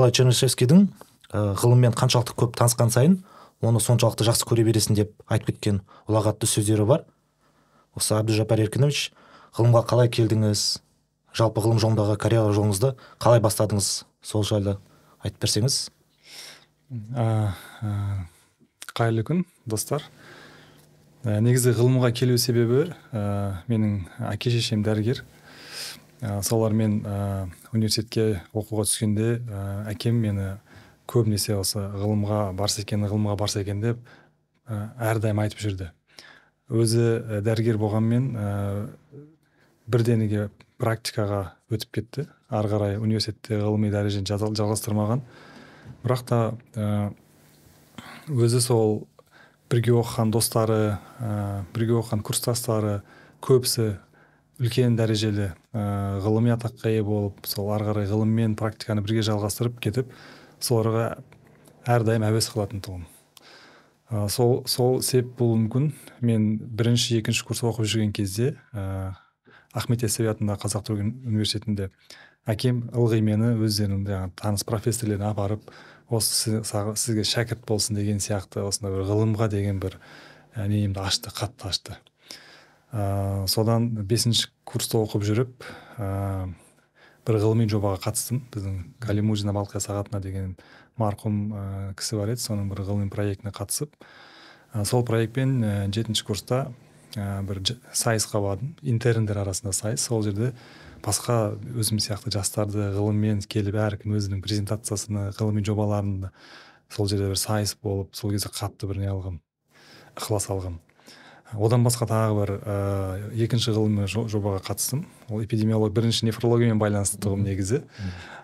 николай чернышевскийдің ә, ғылыммен қаншалықты көп танысқан сайын оны соншалықты жақсы көре бересің деп айтып кеткен ұлағатты сөздері бар. Осы әбдіжаппар еркінович ғылымға қалай келдіңіз? Жалпы ғылым жолындағы карьера жолыңызды қалай бастадыңыз? Сол жайлы айтып берсеңіз қайырлы күн достар. Ә, негізі ғылымға келу себебі ә, менің әке шешем дәрігер. Ә, солармен ә, университетке оқуға түскенде ә, әкем мені көбінесе осы ғылымға барса екен ғылымға барса екен деп ә, әрдайым айтып жүрді. Өзі ә, дәрігер болғанмен ә, бірденеге практикаға өтіп кетті. Ары қарай университетте ғылыми дәрежені жалғастырмаған. Бірақ та ә, өзі сол бірге оқыған достары ә, бірге оқыған курстастары көбісі үлкен дәрежелі ә, ғылыми атаққа ие болып сол ары қарай ғылым мен практиканы бірге жалғастырып кетіп соларға әрдайым әуес қылатын тұғын. Ә, сол сол себеп болуы мүмкін. Мен бірінші екінші курс оқып жүрген кезде ә, ахмет яссауи атындағы қазақ түрік университетінде әкем ылғи мені өздерінің жаңағы таныс профессорлеріне апарып осы сізге шәкірт болсын деген сияқты осындай бір ғылымға деген бір ә, немді ашты қатты ашты. Ә, содан бесінші курста оқып жүріп ә, бір ғылыми жобаға қатыстым. Біздің калимужина балқия сағатына деген марқұм ә, кісі бар еді. Соның бір ғылыми проектіне қатысып ә, сол проектпен ә, жетінші курста ә, бір сайысқа бардым. Интерндер арасында сайыс. Сол жерде басқа өзім сияқты жастарды ғылыммен келіп әркім өзінің презентациясыны ғылыми жобаларын сол жерде бір сайыс болып сол кезде қатты бір не ықылас алғам одан басқа тағы бір ә, екінші ғылыми жобаға қатыстым. Ол эпидемиолог бірінші нефрологиямен байланысты тұғым негізі.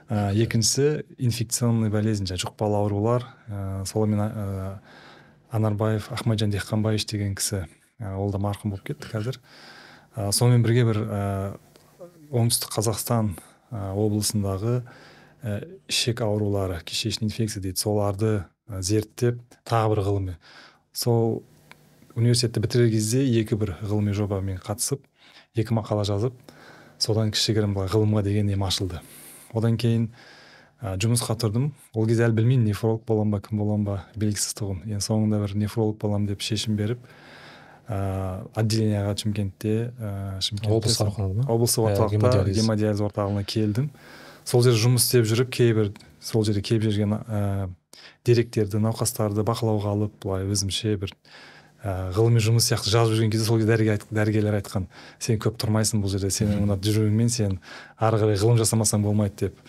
Ә, екіншісі инфекционный болезнь жұқпалы аурулар. Ә, солармен ә, анарбаев ахмаджан дехқанбаевич деген кісі ә, ол да марқұм болып кетті қазір. Ә, сонымен бірге бір оңтүстік қазақстан ә, облысындағы ә, ішек аурулары кишечный инфекция дейді. Соларды ә, зерттеп тағы бір ғылыми. Сол университетті бітірер кезде екі бір ғылыми жобамен қатысып екі мақала жазып содан кішігірім былай ғылымға деген нем ашылды. Одан кейін ә, жұмысқа тұрдым. Ол кезде әлі білмеймін нефролог боламын ба кім боламын ба белгісіз тұғын. Енді соңында бір нефролог боламын деп шешім беріп ыыы отделениеға шымкентте ыыы шымкентте ма? Облыстық орталықта гемодиализ. орталығына келдім. Сол жерде жұмыс істеп жүріп кейбір сол жерде келіп жүрген ә, деректерді науқастарды бақылауға алып былай өзімше бір ә, ғылыми жұмыс сияқты жазып жүрген кезде сол кезде дәрігер, дәрігерлер айтқан сен көп тұрмайсың бұл жерде сенің мына жүруіңмен сен ары қарай ғылым жасамасаң болмайды деп.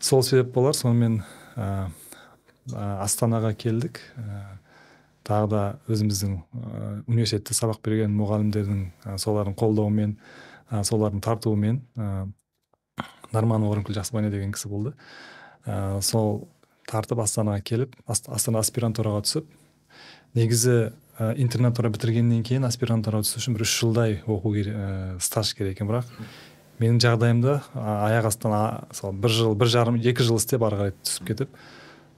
Сол себеп болар сонымен ә, астанаға келдік. Тағы да өзіміздің ә, университетте сабақ берген мұғалімдердің ә, солардың қолдауымен ә, солардың тартуымен ә, нарман орынкүл жақсыбайна деген кісі болды. Ә, сол тартып астанаға келіп астана аспирантураға түсіп негізі ә, интернатура бітіргеннен кейін аспирантураға түсу үшін бір үш жылдай оқу керек ә, стаж керек екен бірақ менің жағдайымда аяқ астынан сол бір жыл бір жарым екі жыл істеп ары қарай түсіп кетіп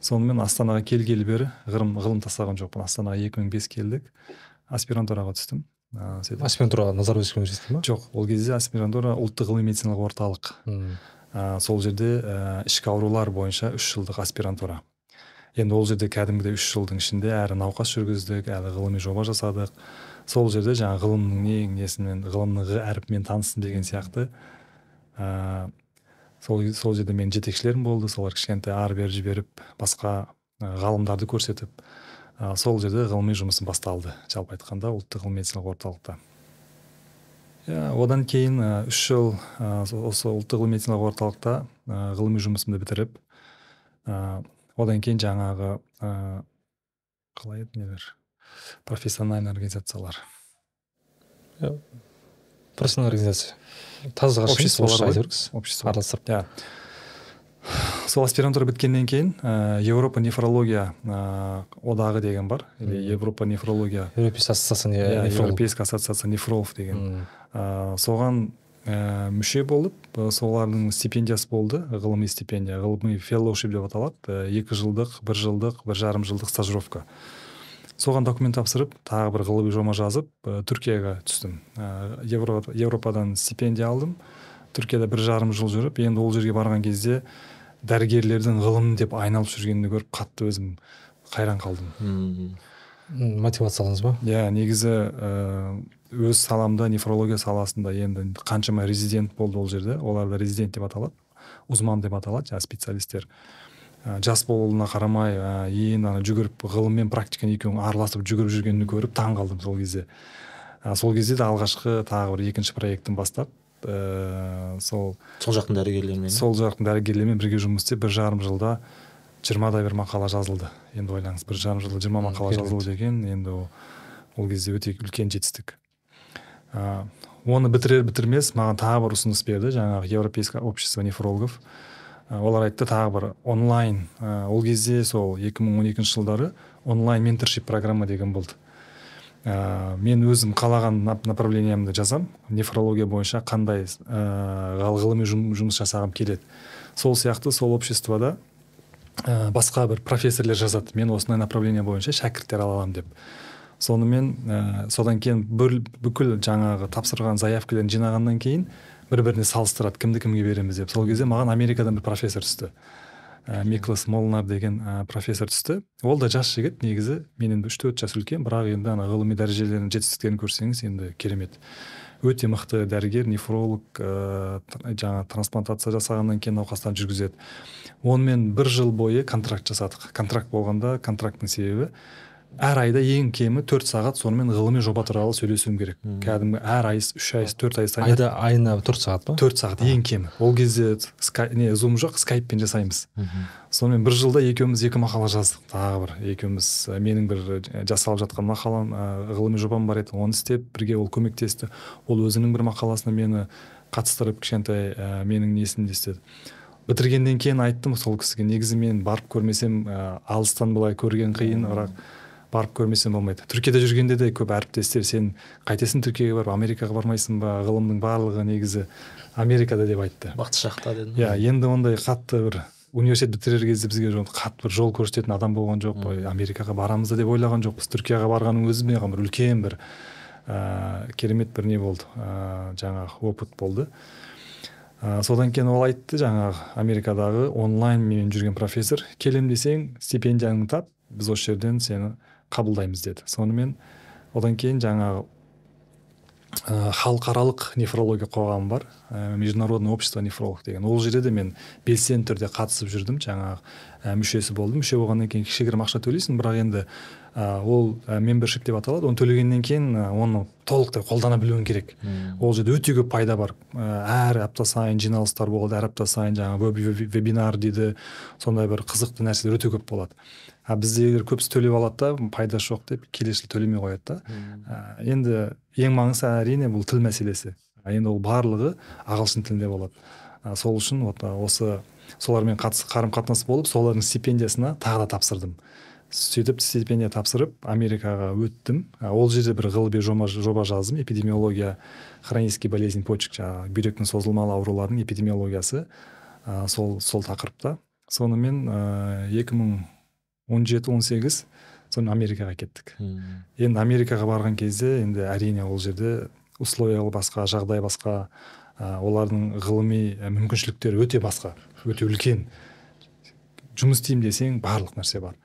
сонымен астанаға келгелі бері ғылым ғылым тастаған жоқпын. Астанаға екі мың бес келдік аспирантураға түстім. Ыыы аспирантура назарбаевский университеті ма жоқ ол кезде аспирантура ұлттық ғылыми медициналық орталық. Ә, сол жерде ә, ішкі аурулар бойынша үш жылдық аспирантура. Енді ол жерде кәдімгідей үш жылдың ішінде әрі науқас жүргіздік әрі ғылыми жоба жасадық. Сол жерде жаңағы ғылымның не несімен ғылымның ғы әріпімен таныстым деген сияқты. Ә, сол сол жерде менің жетекшілерім болды. Солар кішкентай ары бері жіберіп басқа ғалымдарды көрсетіп ә, сол жерде ғылыми жұмысым басталды жалпы айтқанда ұлттық ғылыми медициналық орталықта. Иә одан кейін үш жыл ә, осы ұлттық ғылыми медициналық орталықта ә, ғылыми жұмысымды бітіріп ә, одан кейін жаңағы ә, қалай еді нелер? Профессиональный организациялар. Профессиональный организация. Таза общество общество. Араластырып. Иә. Сол аспирантура біткеннен кейін ә, европа нефрология ә, одағы деген бар. Или европа нефрология. Европейская ассоциация иә европейская ассоциация нефролов деген. Ә, соған ә, мүше болып солардың стипендиясы болды ғылыми стипендия ғылыми феллоушип деп аталады. Екі жылдық бір жылдық бір жарым жылдық стажировка. Соған документ тапсырып тағы бір ғылыми жоба жазып ә, түркияға түстім. Ә, Евро, европадан стипендия алдым. Түркияда бір жарым жыл жүріп енді ол жерге барған кезде дәрігерлердің ғылым деп айналып жүргенін көріп қатты өзім қайран қалдым. Мм. М, мотивацияландыңыз ба? Иә негізі ыыы өз саламда нефрология саласында енді қаншама резидент болды ол жерде. Олар да резидент деп аталады узман деп аталады жаңағы специалисттер Ә, жас болуына қарамай ә, ең ана жүгіріп ғылым мен практиканың екеуін араластырып жүгіріп жүргенін көріп таң қалдым сол кезде. Ә, сол кезде де алғашқы тағы бір екінші проектін бастап ыыы сол сол жақтың дәрігерлерімен сол жақтың дәрігерлермен бірге жұмыс істеп бір жарым жылда жиырмадай бір мақала жазылды. Енді ойлаңыз бір жарым жылда жиырма мақала жазылу деген енді ол, ол кезде өте үлкен жетістік. Ә, оны бітірер бітірмес маған тағы бір ұсыныс берді жаңағы европейское общество нефрологов. Ә, олар айтты тағы бір онлайн ә, ол кезде сол 2012 жылдары онлайн менторшип программа деген болды. Ә, мен өзім қалаған нап- направлениямды жазам. Нефрология бойынша қандай ә, ғылыми жұм- жұмыс жасағым келеді. Сол сияқты сол обществода ә, басқа бір профессорлер жазады. Мен осындай направление бойынша шәкірттер ала аламын деп. Сонымен ә, содан кейін бүл- бүкіл жаңағы тапсырған заявкалерін жинағаннан кейін бір біріне салыстырады кімді кімге береміз деп. Сол кезде маған америкадан бір профессор түсті. Ә, миклас молнар деген ә, профессор түсті. Ол да жас жігіт негізі менен үш төрт жас үлкен бірақ енді ана ғылыми дәрежелерін жетістіктерін көрсеңіз енді керемет. Өте мықты дәрігер нефролог ыыы жаңа трансплантация жасағаннан кейін науқастарды жүргізеді. Онымен бір жыл бойы контракт жасадық. Контракт болғанда контракттың себебі әр айда ең кемі төрт сағат сонымен ғылыми жоба туралы сөйлесуім керек. Кәдімгі әр ай үш ай төрт ай сайын. айда айына төрт сағат па? Төрт сағат ең кемі. Ол кезде скай, не зум жоқ скайппен жасаймыз. Сонымен бір жылда екеуміз екі мақала жаздық. Тағы бір екеуміз менің бір жасалып жатқан мақалам ғылыми жобам бар еді. Оны істеп бірге ол көмектесті. Ол өзінің бір мақаласына мені қатыстырып кішкентай ә, менің несімді істеді. Бітіргеннен кейін айттым сол кісіге. Негізі мен барып көрмесем ә, алыстан былай көрген қиын бірақ барып көрмесем болмайды. Түркияда жүргенде де көп әріптестер сен қайтесің түркияға барып америкаға бармайсың ба ғылымның барлығы негізі америкада деп айтты. Бақыт шақта дедім. Иә енді ондай қатты бір университет бітірер кезде бізге қатты бір жол көрсететін адам болған жоқ. Ой америкаға барамыз да деп ойлаған жоқпыз. Түркияға барғанның өзі маған бір үлкен бір ә, керемет бір не болды ә, жаңағы опыт болды. Ә, содан кейін ол айтты жаңағы америкадағы онлайн мен жүрген профессор келем десең стипендияңды тап біз осы жерден сені қабылдаймыз деді. Сонымен одан кейін жаңағы ә, халықаралық нефрология қоғамы бар. Ә, международное общество нефролог деген. Ол жерде де мен белсенді түрде қатысып жүрдім. Жаңағы ә, мүшесі болдым. Мүше болғаннан кейін кішігірім ақша төлейсің. Бірақ енді ә, ол ә, мембершип деп аталады. Оны төлегеннен кейін ә, оны толықтай қолдана білуің керек. Ол жерде өте көп пайда бар. Әр апта сайын жиналыстар болады. Әр апта сайын жаңағы веб- веб- вебинар дейді. Сондай бір қызықты нәрселер өте көп болады. А біздегілер көбісі төлеп алады да пайдасы жоқ деп келесі жыл төлемей қояды да. Ә, енді ең маңыздысы әрине бұл тіл мәселесі. Енді ол барлығы ағылшын тілінде болады. Ә, сол үшін вот осы солармен қатыс қарым қатынас болып солардың стипендиясына тағы да тапсырдым. Сөйтіп стипендия тапсырып америкаға өттім. Ол жерде бір ғылыми жоба, жоба жаздым. Эпидемиология хронический болезнь почек жаңағы бүйректің созылмалы ауруларының эпидемиологиясы. Ә, сол сол тақырыпта. Сонымен ә, 2017-18 соны америкаға кеттік. Мм. енді америкаға барған кезде енді әрине ол жерде условия басқа жағдай басқа ә, олардың ғылыми ә, мүмкіншіліктері өте басқа өте үлкен. Жұмыс істеймін десең барлық нәрсе бар.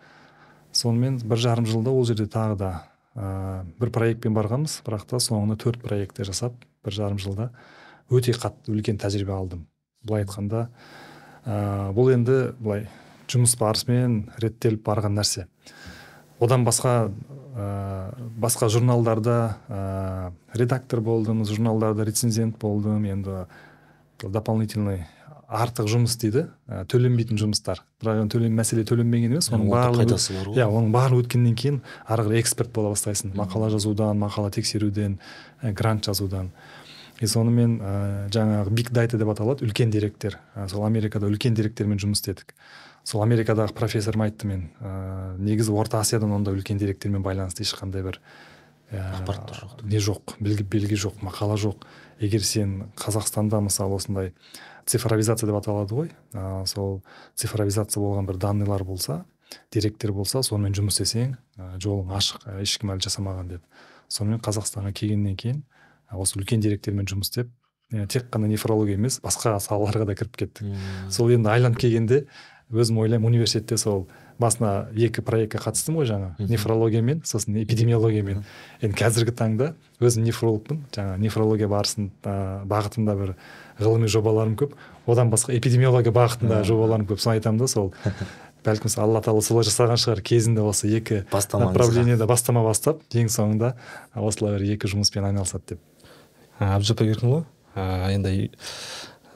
Сонымен бір жарым жылда ол жерде тағы да ә, бір проектпен барғанбыз. Бірақ та соңында төрт проектті жасап бір жарым жылда өте қатты үлкен тәжірибе алдым. Былай айтқанда ә, бұл енді былай жұмыс барысымен реттеліп барған нәрсе. Одан басқа ә, басқа журналдарда ә, редактор болдым журналдарда рецензент болдым. Енді дополнительный артық жұмыс дейді ә, төленбейтін жұмыстар. Бірақ енді төлем мәселе төленбеген емес оның барлығы иә оның бәрі өткеннен кейін ары қарай эксперт бола бастайсың. Мақала жазудан мақала тексеруден ә, грант жазудан. И сонымен ә, жаңағы биг дайта деп аталады үлкен деректер. Ә, сол америкада үлкен деректермен жұмыс істедік. Сол америкадағы профессорым айтты мен ә, негізі орта азиядан ондай үлкен деректермен байланысты ешқандай бір ә, жоқ. не жоқ белгі, белгі жоқ мақала жоқ. Егер сен қазақстанда мысалы осындай цифровизация деп аталады ғой ә, сол цифровизация болған бір данныйлар болса деректер болса сонымен жұмыс істесең ә, жолың ашық ә, ешкім әлі жасамаған деді сонымен қазақстанға келгеннен кейін ә, осы үлкен деректермен жұмыс істеп тек қана нефрология емес басқа салаларға да кіріп кеттік. Сол енді айланып келгенде өзім ойлаймын университетте сол басына екі проектке қатыстым ғой жаңа. Нефрологиямен сосын эпидемиологиямен. Енді қазіргі таңда өзім нефрологпын. Жаңа нефрология барысын ә, бағытында бір ғылыми жобаларым көп. Одан басқа эпидемиология бағытында жобаларым көп. Соны айтамын да сол. Бәлкім алла тағала солай жасаған шығар. Кезінде осы екі направлениеде бастама бастап ең соңында осылай бір екі жұмыспен айналысады деп. Әбдіжаппар еркінұлы енді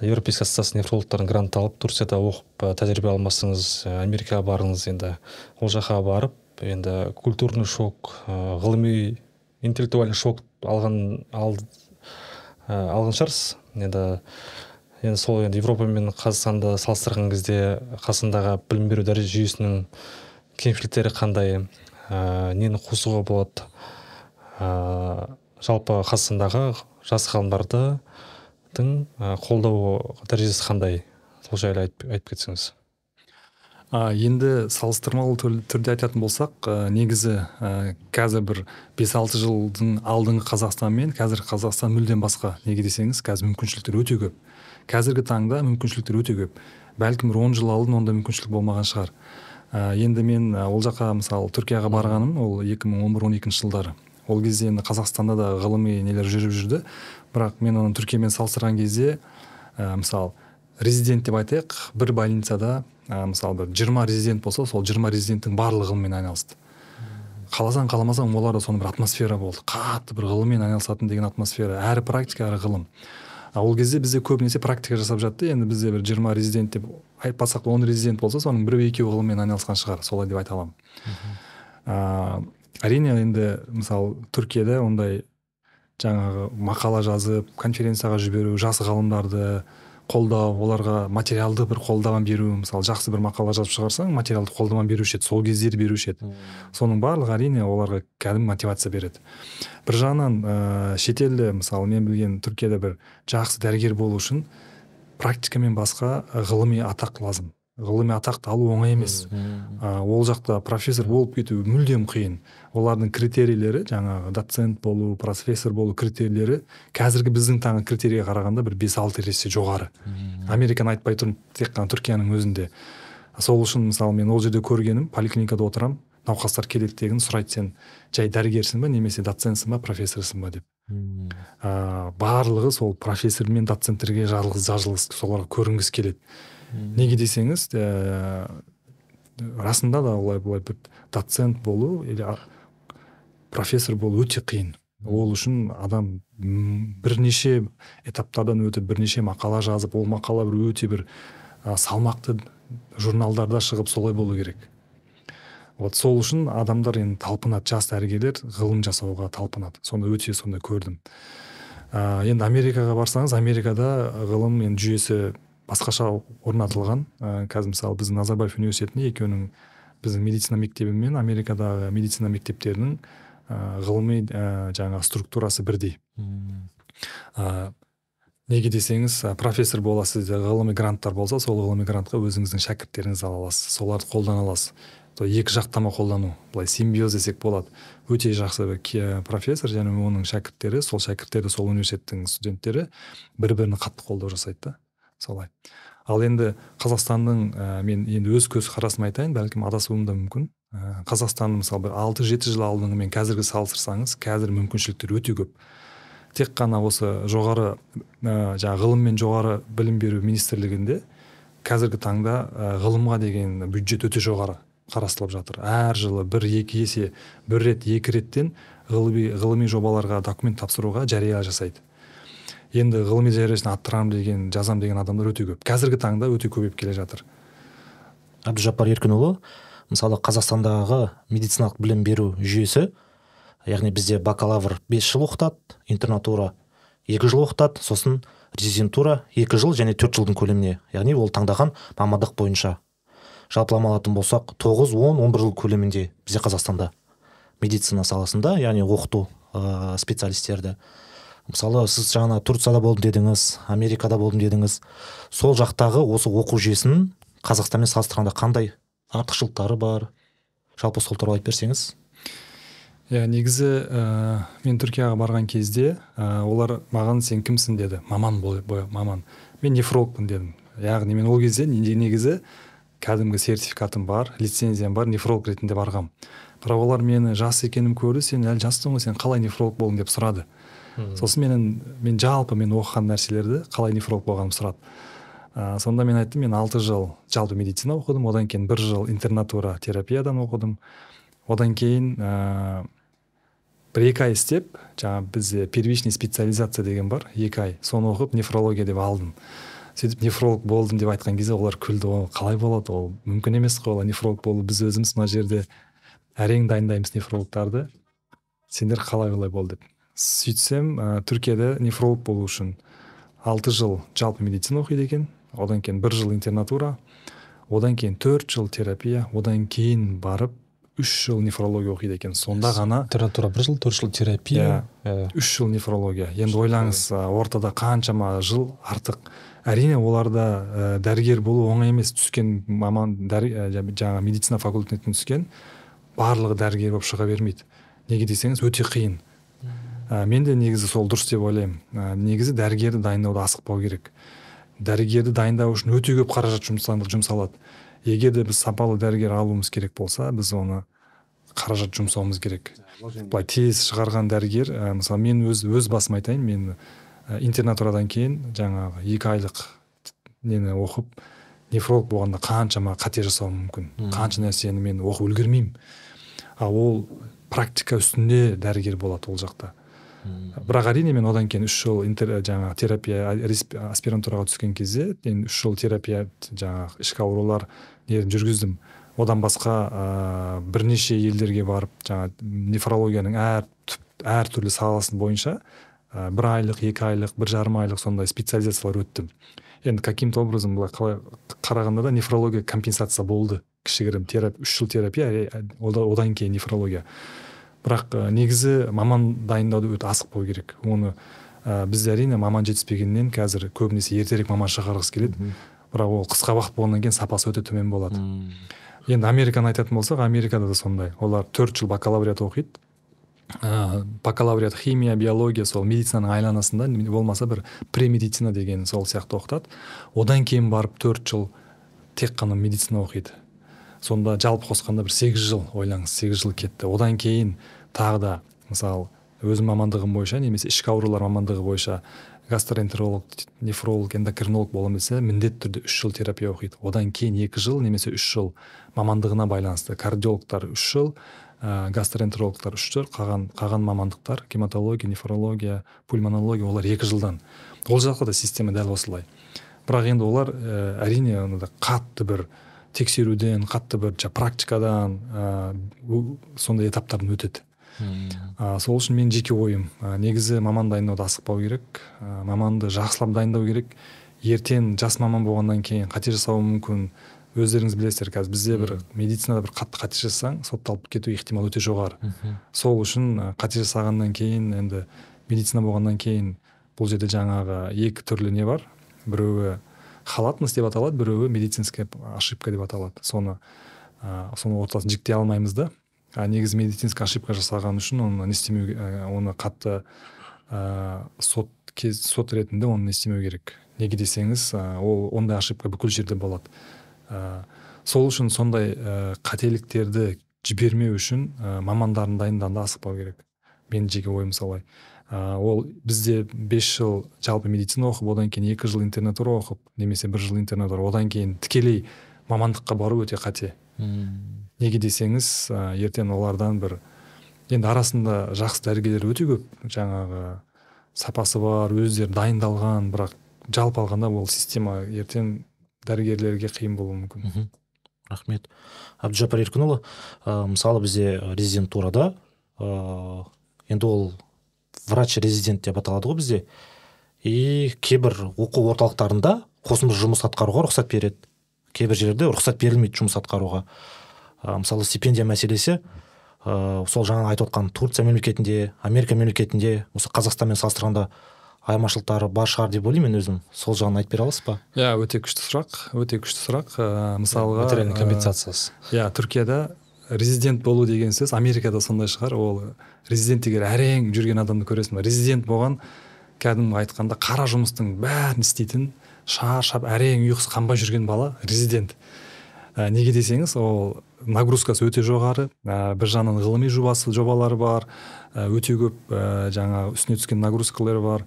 европейский ассоциация нефрологтардың грант алып турцияда оқып тәжірибе алмасыңыз америкаға бардыңыз енді. Ол жаққа барып енді культурный шок ғылыми интеллектуальный шок алған ал, алған шығарсыз. Енді енді сол енді европа мен қазақстанды салыстырған кезде қазақстандағы білім беру дәреже жүйесінің кемшіліктері қандай? Ә, нені қосуға болады? Ә, жалпы қазақстандағы жас ғалымдардың ә, қолдау дәрежесі қандай? Сол жайлы айтып, айтып кетсеңіз. А, енді салыстырмалы түрде айтатын болсақ ә, негізі ә, қазір бір бес алты жылдың алдыңғы қазақстан мен қазір қазақстан мүлдем басқа. Неге десеңіз қазір мүмкіншіліктер өте көп. Қазіргі таңда мүмкіншіліктер өте көп. Бәлкім бір он жыл алдын ондай мүмкіншілік болмаған шығар. Ә, енді мен ол жаққа мысалы түркияға барғаным ол 2011-12 жылдары. Ол кезде енді қазақстанда да ғылыми нелер жүріп жүрді. Бірақ мен оны түркиямен салыстырған кезде ә, мысалы резидент деп айтайық бір больницада ә, мысалы бір жиырма резидент болса сол жиырма резиденттің барлығы ғылыммен айналысты. Қаласаң қаламасаң оларда сондай бір атмосфера болды. Қатты бір ғылыммен айналысатын деген атмосфера әрі практика әрі ғылым. Ол кезде бізде көбінесе практика жасап жатты. Енді бізде бір жиырма резидент деп айтпасақ он резидент болса соның біреу екеуі ғылыммен айналысқан шығар. Солай деп айта аламын. Әрине енді мысалы түркияда ондай жаңағы мақала жазып конференцияға жіберу жас ғалымдарды қолдау оларға материалды бір қолдама беру мысалы жақсы бір мақала жазып шығарсаң материалды қолдама беруші еді сол кездері беруші еді. Соның барлығы әрине оларға кәдімгі мотивация береді. Бір жағынан ә, шетелде мысалы мен білген түркияда бір жақсы дәрігер болу үшін практикамен басқа ғылыми атақ лазым. Ғылыми атақты алу оңай емес. Ә, ол жақта профессор болып кету мүлдем қиын. Олардың критерийлері жаңағы доцент болу профессор болу критерийлері қазіргі біздің таңғы критерийге қарағанда бір бес алты есе жоғары. Американы айтпай тұрмын тек қана түркияның өзінде. Сол үшін мысалы мен ол жерде көргенім поликлиникада отырамын науқастар келеді деген сұрайды сен жай дәрігерсің ба немесе доцентсің ба профессорсың ба деп. Ә, барлығы сол профессор мен доценттерге жарылғысы соларға көрінгісі келеді. Неге десеңіз ә, расында да олай былай бір доцент болу или профессор болу өте қиын. Ол үшін адам бірнеше этаптардан өтіп бірнеше мақала жазып ол мақала бір өте бір ә, салмақты журналдарда шығып солай болу керек. Вот сол үшін адамдар енді талпынады жас дәрігерлер ғылым жасауға талпынады. Соны өте сонда көрдім. Ә, енді америкаға барсаңыз америкада ғылым енді жүйесі басқаша орнатылған. Ә, қазір мысалы біздің назарбаев университетінде екеуінің біздің медицина мектебі мен америкадағы медицина мектептерінің ә, ғылыми ә, жаңағы структурасы бірдей. Ә, неге десеңіз профессор боласыз ғылыми гранттар болса сол ғылыми грантқа өзіңіздің шәкірттеріңізді ала аласыз соларды қолдана аласыз. Екі жақтама қолдану былай симбиоз десек болады. Өте жақсы бір профессор және оның шәкірттері сол шәкірттері сол университеттің студенттері бір бірін қатты қолдау жасайды да. Солай. Ал енді қазақстанның ә, мен енді өз көзқарасымды айтайын бәлкім адасуым да мүмкін. Ә, қазақстанның мысалы бір алты жеті жыл алдыңғы мен қазіргі салыстырсаңыз қазір мүмкіншіліктер өте көп. Тек қана осы жоғары ә, жаңағы ғылым мен жоғары білім беру министрлігінде қазіргі таңда ә, ғылымға деген бюджет өте жоғары қарастырылып жатыр. Әр жылы бір екі есе бір рет екі реттен ғылыми, ғылыми жобаларға документ тапсыруға жария жасайды. Енді ғылыми дәрежесін арттырамын деген жазам деген адамдар өте көп. Қазіргі таңда өте көбейіп келе жатыр. Әбдіжаппар еркінұлы мысалы қазақстандағы медициналық білім беру жүйесі яғни бізде бакалавр 5 жыл оқытады интернатура екі жыл оқытады сосын резидентура екі жыл және төрт жылдың көлеміне. Яғни ол таңдаған мамандық бойынша. Жалпылама алатын болсақ 9, 10, 11 жыл көлемінде бізде қазақстанда медицина саласында яғни оқыту ә, специалистерді. Мысалы сіз жаңа турцияда болдым дедіңіз америкада болдым дедіңіз. Сол жақтағы осы оқу жүйесінің қазақстанмен салыстырғанда қандай артықшылықтары бар? Жалпы сол туралы айтып берсеңіз. Иә негізі ә, мен түркияға барған кезде ә, олар маған сен кімсің? деді. Маман бол, маман. Мен нефрологпын дедім. Яғни мен ол кезде негізі кәдімгі сертификатым бар лицензиям бар нефролог ретінде барғам. Бірақ олар мені жас екенім көрді сен әлі жассың ғой сен қалай нефролог болдың? деп сұрады. Сосын менің мен жалпы мен оқыған нәрселерді қалай нефролог болғанымды сұрады. Ә, сонда мен айттым мен алты жыл жалпы медицина оқыдым одан кейін бір жыл интернатура терапиядан оқыдым. Одан кейін ә, бір екі ай істеп жаңа бізде первичный специализация деген бар екі ай. Соны оқып нефрология деп алдым. Сөйтіп нефролог болдым деп айтқан кезде олар күлді ол қалай болады ол? Мүмкін емес қой олай нефролог болу біз өзіміз мына жерде әрең дайындаймыз нефрологтарды. Сендер қалай олай бол деп. Сөйтсем ә, түркияда нефролог болу үшін алты жыл жалпы медицина оқиды екен. Одан кейін бір жыл интернатура одан кейін төрт жыл терапия одан кейін барып үш жыл нефрология оқиды екен. Сонда ғана интернатура бір жыл төрт жыл терапия. Иә үш жыл нефрология. Енді ойлаңыз ортада қаншама жыл артық. Әрине оларда ә, дәрігер болу оңай емес. Түскен маман дәрі, ә, жаңағы медицина факультетінен түскен барлығы дәрігер болып шыға бермейді. Неге десеңіз өте қиын. Ә, мен де негізі сол дұрыс деп ойлаймын. Ә, негізі дәрігерді дайындауда асықпау керек. Дәрігерді дайындау үшін өте көп қаражат жұмсалады. Егер де біз сапалы дәрігер алуымыз керек болса біз оны қаражат жұмсауымыз керек. Былай тез шығарған дәрігер ә, мысалы мен өз өз басым айтайын мен Э, интернатурадан кейін жаңағы екі айлық нені оқып нефролог болғанда қаншама қате жасауым мүмкін. Қанша нәрсені мен оқып үлгермеймін. Ал ол практика үстінде дәрігер болады ол жақта. Бірақ әрине мен одан кейін үш жыл жаңағы терапия аспирантураға түскен кезде мен үш жыл терапия жаңағы ішкі аурулар нерін жүргіздім. Одан басқа ә, бірнеше елдерге барып жаңа нефрологияның әр әртүрлі саласын бойынша ә, бір айлық екі айлық бір жарым айлық сондай специализациялар өттім. Енді каким то образом былай қалай қарағанда да нефрология компенсация болды. Кішігірім терапия үш жыл терапия одан кейін нефрология. Бірақ ә, негізі маман дайындауды өте асықпау керек. Оны ә, бізде әрине маман жетіспегеннен қазір көбінесе ертерек маман шығарғысы келеді. Бірақ ол қысқа уақыт болғаннан кейін сапасы өте төмен болады. Енді американы айтатын болсақ америкада да сондай. Олар төрт жыл бакалавриат оқиды. Ә, бакалавриат химия биология сол медицинаның айланасында болмаса бір премедицина деген сол сияқты оқытады. Одан кейін барып төрт жыл тек қана медицина оқиды. Сонда жалпы қосқанда бір сегіз жыл ойлаңыз сегіз жыл кетті. Одан кейін тағы да мысалы өзім мамандығым бойынша немесе ішкі аурулар мамандығы бойынша гастроэнтеролог нефролог эндокринолог боламын десе міндетті түрде үш жыл терапия оқиды. Одан кейін екі жыл немесе үш жыл мамандығына байланысты кардиологтар үш жыл ә, гастроэнтерологтар үш жыл қалған қалған мамандықтар гематология нефрология пульмонология олар екі жылдан. Ол жақта да система дәл осылай. Бірақ енді олар ә, әрине қатты бір тексеруден қатты бір практикадан ә, сондай этаптардан өтеді. Ә, сол үшін мен жеке ойым ә, негізі маман дайындауда асықпау керек. Ә, маманды жақсылап дайындау керек. Ертең жас маман болғаннан кейін қате жасауы мүмкін. Өздеріңіз білесіздер қазір бізде бір медицинада бір қатты қате жасасаң сотталып кету ықтималы өте жоғары. Сол үшін қате жасағаннан кейін енді медицина болғаннан кейін бұл жерде жаңағы екі түрлі не бар? Біреуі халатность деп аталады біреуі медицинская ошибка деп аталады. Соны ә, соны ортасын жіктей алмаймыз да. А негізі медицинский ошибка жасаған үшін оны не істемеу оны қатты ә, сот кез сот ретінде оны не істемеу керек. Неге десеңіз ә, ол ондай ошибка бүкіл жерде болады. Ә, сол үшін сондай ә, қателіктерді жібермеу үшін ә, мамандарын дайындауда асықпау керек. Менің жеке ойым солай. ә, ол бізде бес жыл жалпы медицина оқып одан кейін екі жыл интернатура оқып немесе бір жыл интернатура одан кейін тікелей мамандыққа бару өте қате. Неге десеңіз ә, ертең олардан бір енді арасында жақсы дәрігерлер өте көп жаңағы сапасы бар өздері дайындалған бірақ жалпы алғанда ол система ертең дәрігерлерге қиын болуы мүмкін. Рахмет. Әбдіжаппар еркінұлы ә, мысалы бізде резидентурада ә, енді ол врач резидент деп аталады ғой бізде. И кейбір оқу орталықтарында қосымша жұмыс атқаруға рұқсат береді. Кейбір жерлерде рұқсат берілмейді жұмыс атқаруға. Ә, мысалы стипендия мәселесі ә, сол жаңа айтып отқан турция мемлекетінде америка мемлекетінде осы қазақстанмен салыстырғанда айырмашылықтары бар шығар деп ойлаймын мен өзім. Сол жағын айтып бере аласыз ба? Иә өте күшті сұрақ өте күшті сұрақ. Ә, мысалға материальный компенсациясы. иә түркияда резидент болу деген сөз америкада сондай шығар. Ол резидент деген әрең жүрген адамды көресің резидент болған кәдімгі айтқанда қара жұмыстың бәрін істейтін шаршап әрең ұйқысы қанбай жүрген бала резидент. Ә, неге десеңіз ол нагрузкасы өте жоғары ә, бір жағынан ғылыми жобасы жобалары бар ә, өте көп ә, жаңағы үстіне түскен нагрузкалар бар.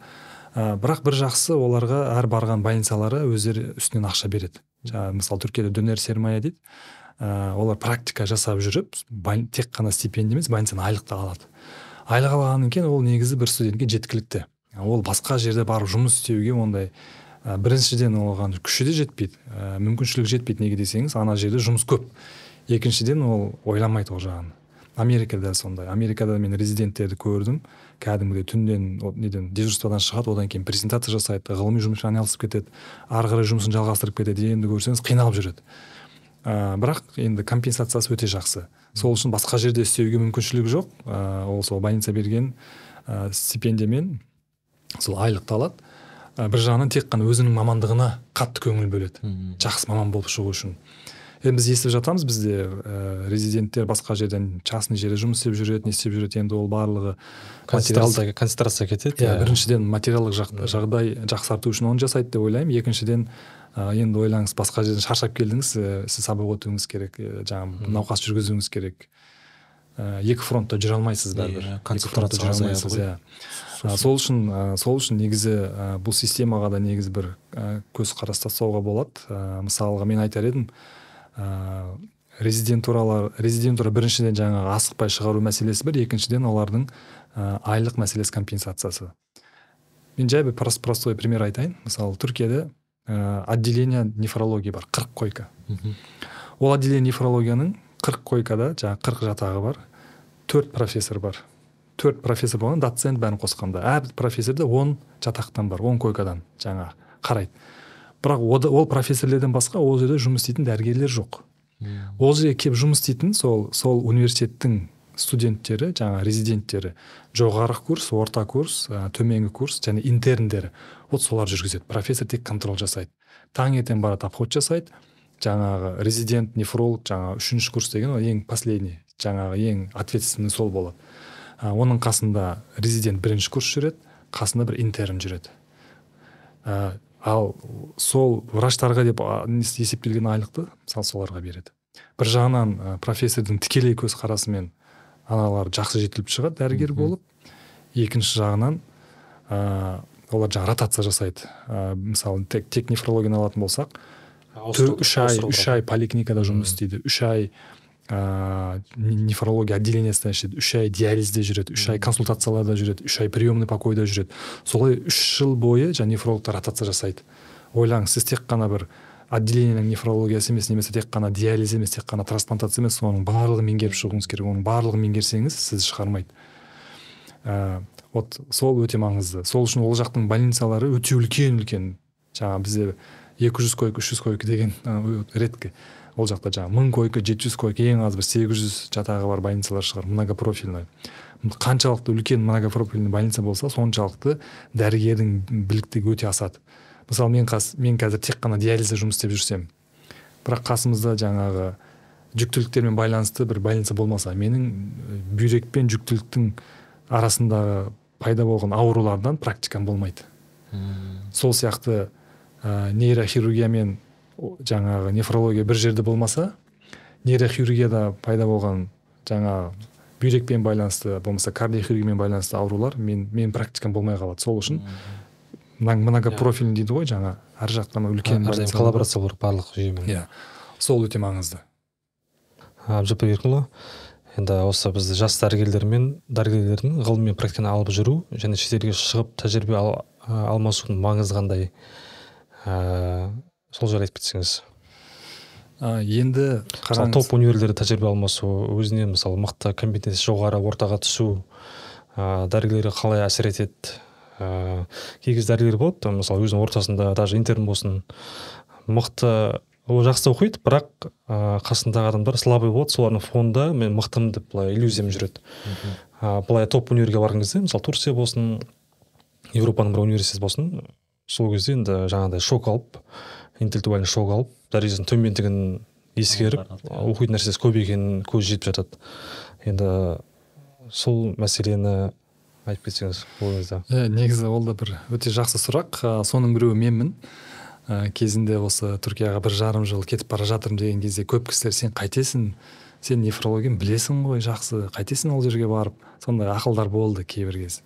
Ә, бірақ бір жақсы оларға әр барған больницалары өздері үстінен ақша береді. Жаңағы мысалы түркияда дөнер сермая дейді. Ә, олар практика жасап жүріп тек қана стипендия емес больницадан айлық та алады. Айлық алғаннан кейін ол негізі бір студентке жеткілікті. Ол басқа жерде барып жұмыс істеуге ондай ә, біріншіден оған күші де жетпейді ә, мүмкіншілігі жетпейді неге десеңіз ана жерде жұмыс көп. Екіншіден ол ойламайды ол жағын. Америкада сондай. Америкада мен резиденттерді көрдім. Кәдімгідей түнден неден дежурстводан шығады одан кейін презентация жасайды ғылыми жұмыспен айналысып кетеді ары қарай жұмысын жалғастырып кетеді. Енді көрсеңіз қиналып жүреді. Ә, бірақ енді компенсациясы өте жақсы. Сол үшін басқа жерде істеуге мүмкіншілігі жоқ. Ә, ол сол больница берген ә, стипендиямен сол айлықты алады. Ә, бір жағынан тек қана өзінің мамандығына қатты көңіл бөледі. Жақсы маман болып шығу үшін. Енді біз естіп жатамыз бізде ә, резиденттер басқа жерден частный жерде жұмыс істеп жүреді не істеп жүреді. Енді ол барлығы концентрация концентрация кетеді иә біріншіден материалдық жағдай жақсарту үшін оны жасайды деп ойлаймын. Екіншіден енді ойлаңыз басқа жерден шаршап келдіңіз ә, сіз сабақ өтуіңіз керек ә, жаңағы науқас жүргізуіңіз керек. Ә, екі фронтта жүре алмайсыз бәрібір. Иә, концентрация иә. Сол үшін сол үшін негізі бұл системаға да негізі бір көзқарас тастауға болады. Мысалға мен айтар едім резидентуралар резидентура біріншіден жаңағы асықпай шығару мәселесі бір екіншіден олардың айлық мәселесі компенсациясы. Мен жай бір простой пример айтайын. Мысалы түркияда ә, отделение нефрология бар қырық койка. Ол отделение нефрологияның қырық койкада жаңағы қырық жатағы бар төрт профессор бар. Төрт профессор болған доцент бәрін қосқанда. Әр профессорда он жатақтан бар он койкадан жаңа қарайды. Бірақ ол профессорлерден басқа ол жерде жұмыс істейтін дәрігерлер жоқ. Ол жерге келіп жұмыс істейтін сол сол университеттің студенттері жаңа резиденттері жоғары курс орта курс ә, төменгі курс және интерндері. Вот солар жүргізеді. Профессор тек контроль жасайды. Таңертең барады обход жасайды. Жаңағы резидент нефролог жаңағы үшінші курс деген ол ең последний жаңағы ең ответственный сол болады. Оның қасында резидент бірінші курс жүреді қасында бір интерн жүреді. Ә, ал сол врачтарға деп есептелген айлықты мысалы соларға береді. Бір жағынан ә, профессордың тікелей көзқарасымен аналар жақсы жетіліп шығады дәрігер болып. Екінші жағынан ә, олар жаңағы ротация жасайды. Ә, мысалы тек, тек нефрологияны алатын болсақ үш ай үш ай поликлиникада жұмыс істейді. Үш ай ә, нефрология отделениесінде ішеді үш ай диализде жүреді үш ай консультацияларда жүреді үш ай приемный покойда жүреді. Солай үш жыл бойы жаңағы нефрологтар ротация жасайды. Ойлаңыз сіз тек қана бір отделениенің нефрологиясы емес немесе тек қана диализ емес тек қана трансплантация емес соның барлығын меңгеріп шығуыңыз керек. Оның барлығын меңгерсеңіз сізді шығармайды. Ә, вот сол өте маңызды. Сол үшін ол жақтың больницалары өте үлкен үлкен. Жаңағы бізде екі жүз койка үш жүз койка деген редко. Ол жақта жаңағы мың койка жеті жүз койка ең аз бір сегіз жүз жатағы бар больницалар шығар многопрофильный. Қаншалықты үлкен многопрофильный больница болса соншалықты дәрігердің біліктігі өте асады. Мысалы мен қас, мен қазір тек қана диализде жұмыс істеп жүрсем. Бірақ қасымызда жаңағы жүктіліктермен байланысты бір больница болмаса менің бүйрек пен жүктіліктің арасындағы пайда болған аурулардан практикам болмайды. Сол сияқты ә, нейрохирургиямен жаңағы нефрология бір жерде болмаса нейрохирургияда пайда болған жаңа бүйрекпен байланысты болмаса кардиохирургиямен байланысты аурулар мен мен практикам болмай қалады. Сол үшін многопрофильный дейді ғой жаңа ар жақтан үлкен коллаборация болу барлық жүйемен. Иә сол өте маңызды. Әбдіжаппар еркінұлы енді осы бізді жас дәрігерлер мен дәрігерлердің ғылым мен практиканы алып жүру және шетелге шығып тәжірибе ал, алмасудың маңызы қандай? Сол жайлы айтып кетсеңіз. Енді қараңыз топ универде тәжірибе алмасу өзіне мысалы мықты компетенция жоғары ортаға түсу ә, дәрігерлерге қалай әсер етеді? Ә, кей кезде дәрігер болады мысалы өзінің ортасында даже интерн болсын мықты ол жақсы оқиды бірақ ә, қасындағы адамдар слабый болады солардың фонында мен мықтымын деп былай иллюзиямен жүреді. Ә, былай топ универге барған кезде мысалы турция болсын еуропаның бір университеті болсын сол кезде енді жаңағыдай шок алып интеллектуальный шок алып дәрежесінің төмендігін ескеріп оқитын нәрсесі көп екенін көзі жетіп жатады. Енді сол мәселені айтып кетсеңіз ойыңызда иә негізі ол да бір өте жақсы сұрақ. Соның біреуі менмін. Ә, кезінде осы түркияға бір жарым жыл кетіп бара жатырмын деген кезде көп кісілер сен қайтесің сен нефрологияны білесің ғой жақсы қайтесің ол жерге барып сондай ақылдар болды кейбір кез.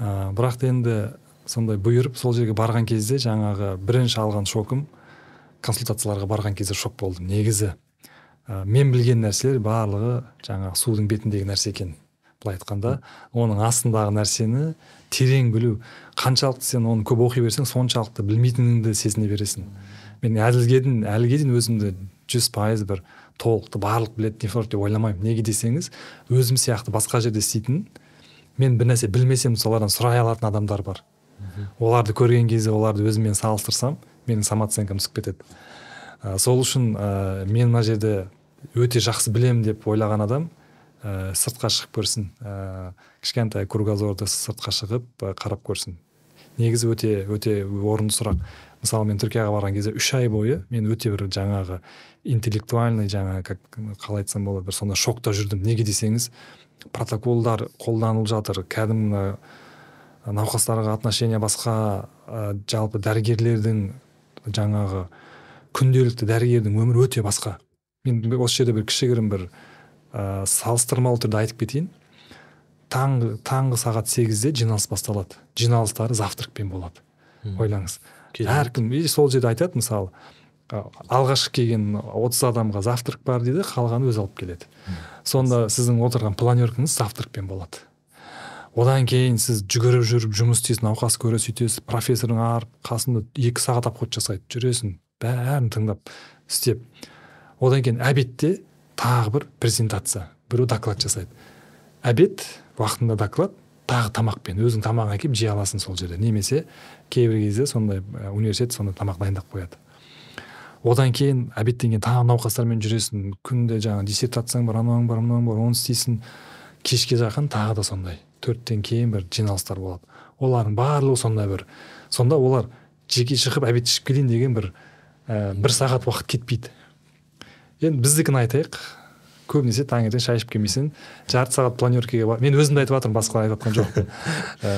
Ә, бірақ енді сондай бұйырып сол жерге барған кезде жаңағы бірінші алған шокым консультацияларға барған кезде шок болдым негізі. Ә, мен білген нәрселер барлығы жаңағы судың бетіндегі нәрсе екен. Былай айтқанда оның астындағы нәрсені терең білу. Қаншалықты сен оны көп оқи берсең соншалықты білмейтініңді сезіне бересің. Мен әліге дейін әліге дейін өзімді жүз пайыз бір толықты барлық білетін деп ойламаймын. Неге десеңіз өзім сияқты басқа жерде істейтін мен бір нәрсе білмесем солардан сұрай алатын адамдар бар. Оларды көрген кезде оларды өзіммен салыстырсам менің самооценкам түсіп кетеді. Ә, сол үшін ә, мен мына жерде өте жақсы білемін деп ойлаған адам ә, сыртқа шығып көрсін. Ә, кішкентай кругозорды сыртқа шығып ә, қарап көрсін. Негізі өте өте орынды сұрақ. Мысалы мен түркияға барған кезде үш ай бойы мен өте бір жаңағы интеллектуальный жаңағы как қалай айтсам болады бір сондай шокта жүрдім. Неге десеңіз протоколдар қолданылып жатыр. Кәдімгі науқастарға отношение басқа ә, жалпы дәрігерлердің жаңағы күнделікті дәрігердің өмірі өте басқа. Мен осы жерде бір кішігірім бір ә, салыстырмалы түрде айтып кетейін. Таңғы таңғы сағат сегізде жиналыс басталады. Жиналыстары завтракпен болады. Ойлаңыз. Әркім и сол жерде айтады мысалы алғашқы келген отыз адамға завтрак бар дейді қалғаны өзі алып келеді. Сонда сіздің отырған планеркаңыз завтракпен болады. Одан кейін сіз жүгіріп жүріп жұмыс істейсіз науқас көресіз сөйтесіз профессорың арып қасында екі сағат обход жасайды. Жүресің бәрін тыңдап істеп. Одан кейін обедте тағы бір презентация біреу доклад жасайды. Обед уақытында доклад тағы тамақпен өзің тамағың әкеліп жей аласың сол жерде. Немесе кейбір кезде сондай университет сондай тамақ дайындап қояды. Одан кейін обедтен кейін тағы науқастармен жүресің күнде жаңағы диссертацияң бар анауың бар мынауың бар оны істейсің. Кешке жақын тағы да сондай төрттен кейін бір жиналыстар болады. Олардың барлығы сондай бір. Сонда олар жеке шығып обед ішіп келейін деген бір ә, бір сағат уақыт кетпейді. Енді біздікін айтайық. Көбінесе таңертең шай ішіп келмейсің. Жарты сағат планеркаға бар мен өзімді айтып жатырмын басқалар айтып жатқан жоқпын ә,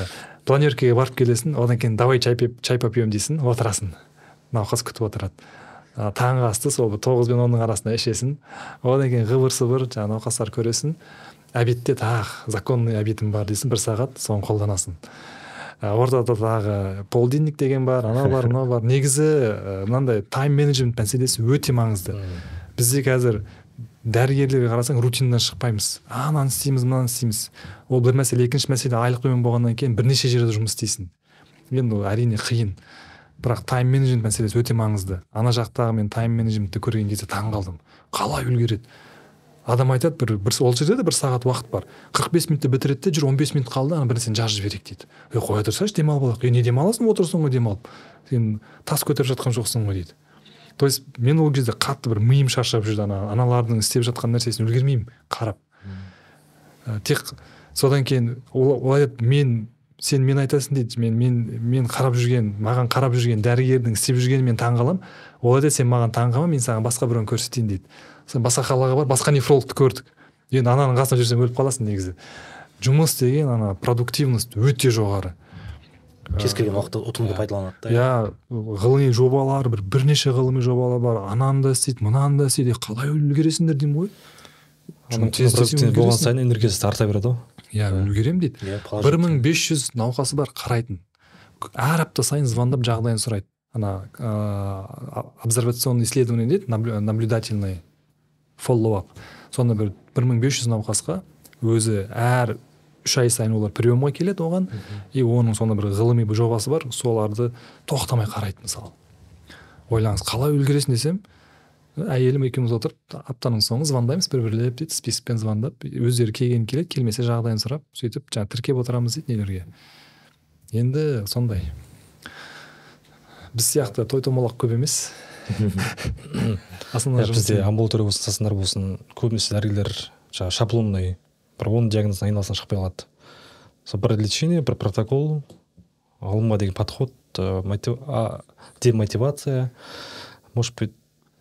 планеркаға барып келесің одан кейін давай чай, чай попьем дейсің отырасың. Науқас күтіп отырады. Ә, таңғы асты сол тоғыз бен онның арасында ішесің. Одан кейін ғыбыр сыбыр жаңағы науқастар көресің. Обедте тағы законный обедім бар дейсің бір сағат соны қолданасың. Ортада тағы полдинник деген бар анау бар мынау бар. Негізі мынандай тайм менеджмент мәселесі өте маңызды. Бізде қазір дәрігерлерге қарасаң рутинадан шықпаймыз. Ананы істейміз мынаны істейміз. Ол бір мәселе екінші мәселе айлық төмен болғаннан кейін бірнеше жерде жұмыс істейсің. Енді ол әрине қиын. Бірақ тайм менеджмент мәселесі өте маңызды. Ана жақтағы мен тайм менеджментті көрген кезде таң қалдым қалай үлгереді? Адам айтады бір, бір ол жерде де бір сағат уақыт бар. қырық бес минутта бітіреді де жүр он бес минут қалды ана бір нәрсені жазып жіберейік дейді. Ей қоя тұрсайшы демалып алайық е не демаласың? Отырсың ғой демалып. Сен тас көтеріп жатқан жоқсың ғой дейді. То есть мен ол кезде қатты бір миым шаршап жүрді ана аналардың істеп жатқан нәрсесін үлгермеймін қарап. Ә, тек содан кейін ол, ол айтады мен сен мен айтасың дейді мен мен мен қарап жүрген маған қарап жүрген дәрігердің істеп жүргеніне мен таң қаламын ол айтады сен маған таң қалма мен саған басқа біреуін көрсетейін дейді. Сен басқа қалаға бар басқа нефрологты көрдік. Енді ананың қасында жүрсең өліп қаласың негізі. Жұмыс деген ана продуктивность өте жоғары. Кез келген уақытта ұтымды пайдаланады да. Иә ғылыми жобалар бір бірнеше ғылыми жобалар бар. Ананы да істейді мынаны да істейді. Қалай үлгересіңдер деймін ғой? Болған сайын энергиясы арта береді ғой. Иә үлгеремін дейді. иә, бір мың бес жүз науқасы бар қарайтын. Әр апта сайын звондап жағдайын сұрайды. Ана ә, обсервационный исследование дейді наблюдательный фоллоу ап сонда бір бір мың бес жүз науқасқа өзі әр үш ай сайын олар приемға келеді оған. И оның сонда бір ғылыми бір жобасы бар. Соларды тоқтамай қарайды мысалы. Ойлаңыз қалай үлгересің десем әйелім екеуміз отырып аптаның соңы звондаймыз бір бірлеп дейді списокпен звондап өздері келген келеді келмесе жағдайын сұрап сөйтіп жаңағы тіркеп отырамыз дейді нелерге. Енді сондай. Біз сияқты той томалақ көп емес. Иә, бізде амбулатория болсын стационар болсын көбінесе дәрігерлер жаңағы шаблонный бір он диагноздан айналасынан шықпай қалады. Сол бір лечение бір протокол ғылымға деген подход демотивация. Может быть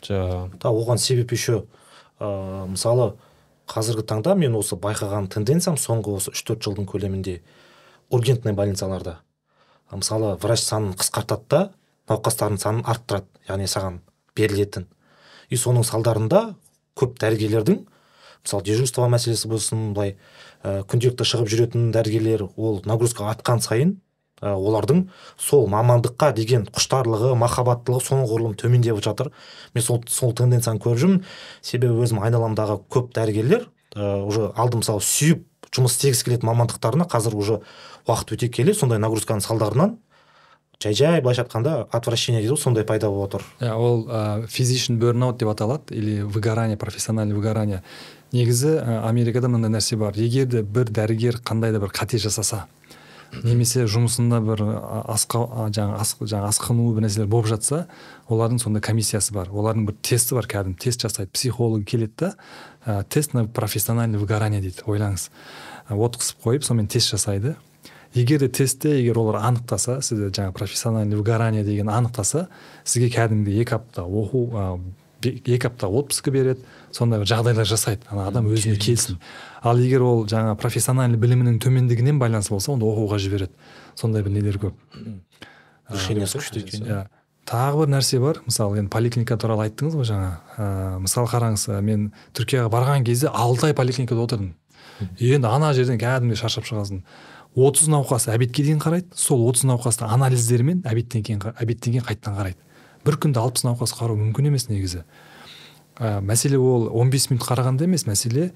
жаңағы оған себеп еще ә, мысалы қазіргі таңда мен осы байқаған тенденциям соңғы осы үш төрт жылдың көлемінде ургентный больницаларда. Мысалы врач санын қысқартады да науқастардың санын арттырады яғни саған берілетін. И соның салдарында көп дәрігерлердің мысалы дежурство мәселесі болсын былай ә, күнделікті шығып жүретін дәрігерлер ол нагрузка артқан сайын ә, олардың сол мамандыққа деген құштарлығы махаббаттылығы соңғұрлым төмендеп жатыр. Мен сол сол тенденцияны көріп жүрмін. Себебі өзім айналамдағы көп дәрігерлер ә, уже алды мысалы сүйіп жұмыс істегісі келетін мамандықтарына қазір уже уақыт өте келе сондай нагрузканың салдарынан. Жай жай былайша айтқанда отвращение дейді ғой сондай пайда болып отыр. Иә ол ә, physician burnout деп аталады или выгорание профессиональный выгорание. Негізі ә, америкада мынандай нәрсе бар. Егер де бір дәрігер қандай да бір қате жасаса немесе жұмысында бір асқа жаңағы ас, жаңағы асқыну бір нәрселер болып жатса олардың сондай комиссиясы бар. Олардың бір тесті бар кәдімгі. Тест жасайды. Психолог келеді да ә, тест на профессиональный выгорание дейді. Ойлаңыз. Отқысып қойып сонымен тест жасайды. Егер де тестте егер олар анықтаса сізде жаңағы профессиональный выгорание деген анықтаса сізге кәдімгідей екі апта оқу екі апта отпуск береді сондай бір жағдайлар жасайды. Ана адам өзіне келсін. Ал егер ол жаңа профессиональный білімінің төмендігінен байланысты болса онда оқуға жібереді. Сондай бір нелер көп. Решениесі күшті екен иә. тағы бір нәрсе бар. Мысалы енді поликлиника туралы айттыңыз ғой жаңа. Ә, мысалы қараңыз мен түркияға барған кезде алты ай поликлиникада отырдым. Енді ана жерден кәдімгідей шаршап шығасың. Отыз науқас обедке дейін қарайды сол отыз науқасты анализдерімен обедтен кейін обедтен кейін қайтадан қарайды. Бір күнде алпыс науқас қарау мүмкін емес негізі. Ә, мәселе ол 15 минут қарағанда емес мәселе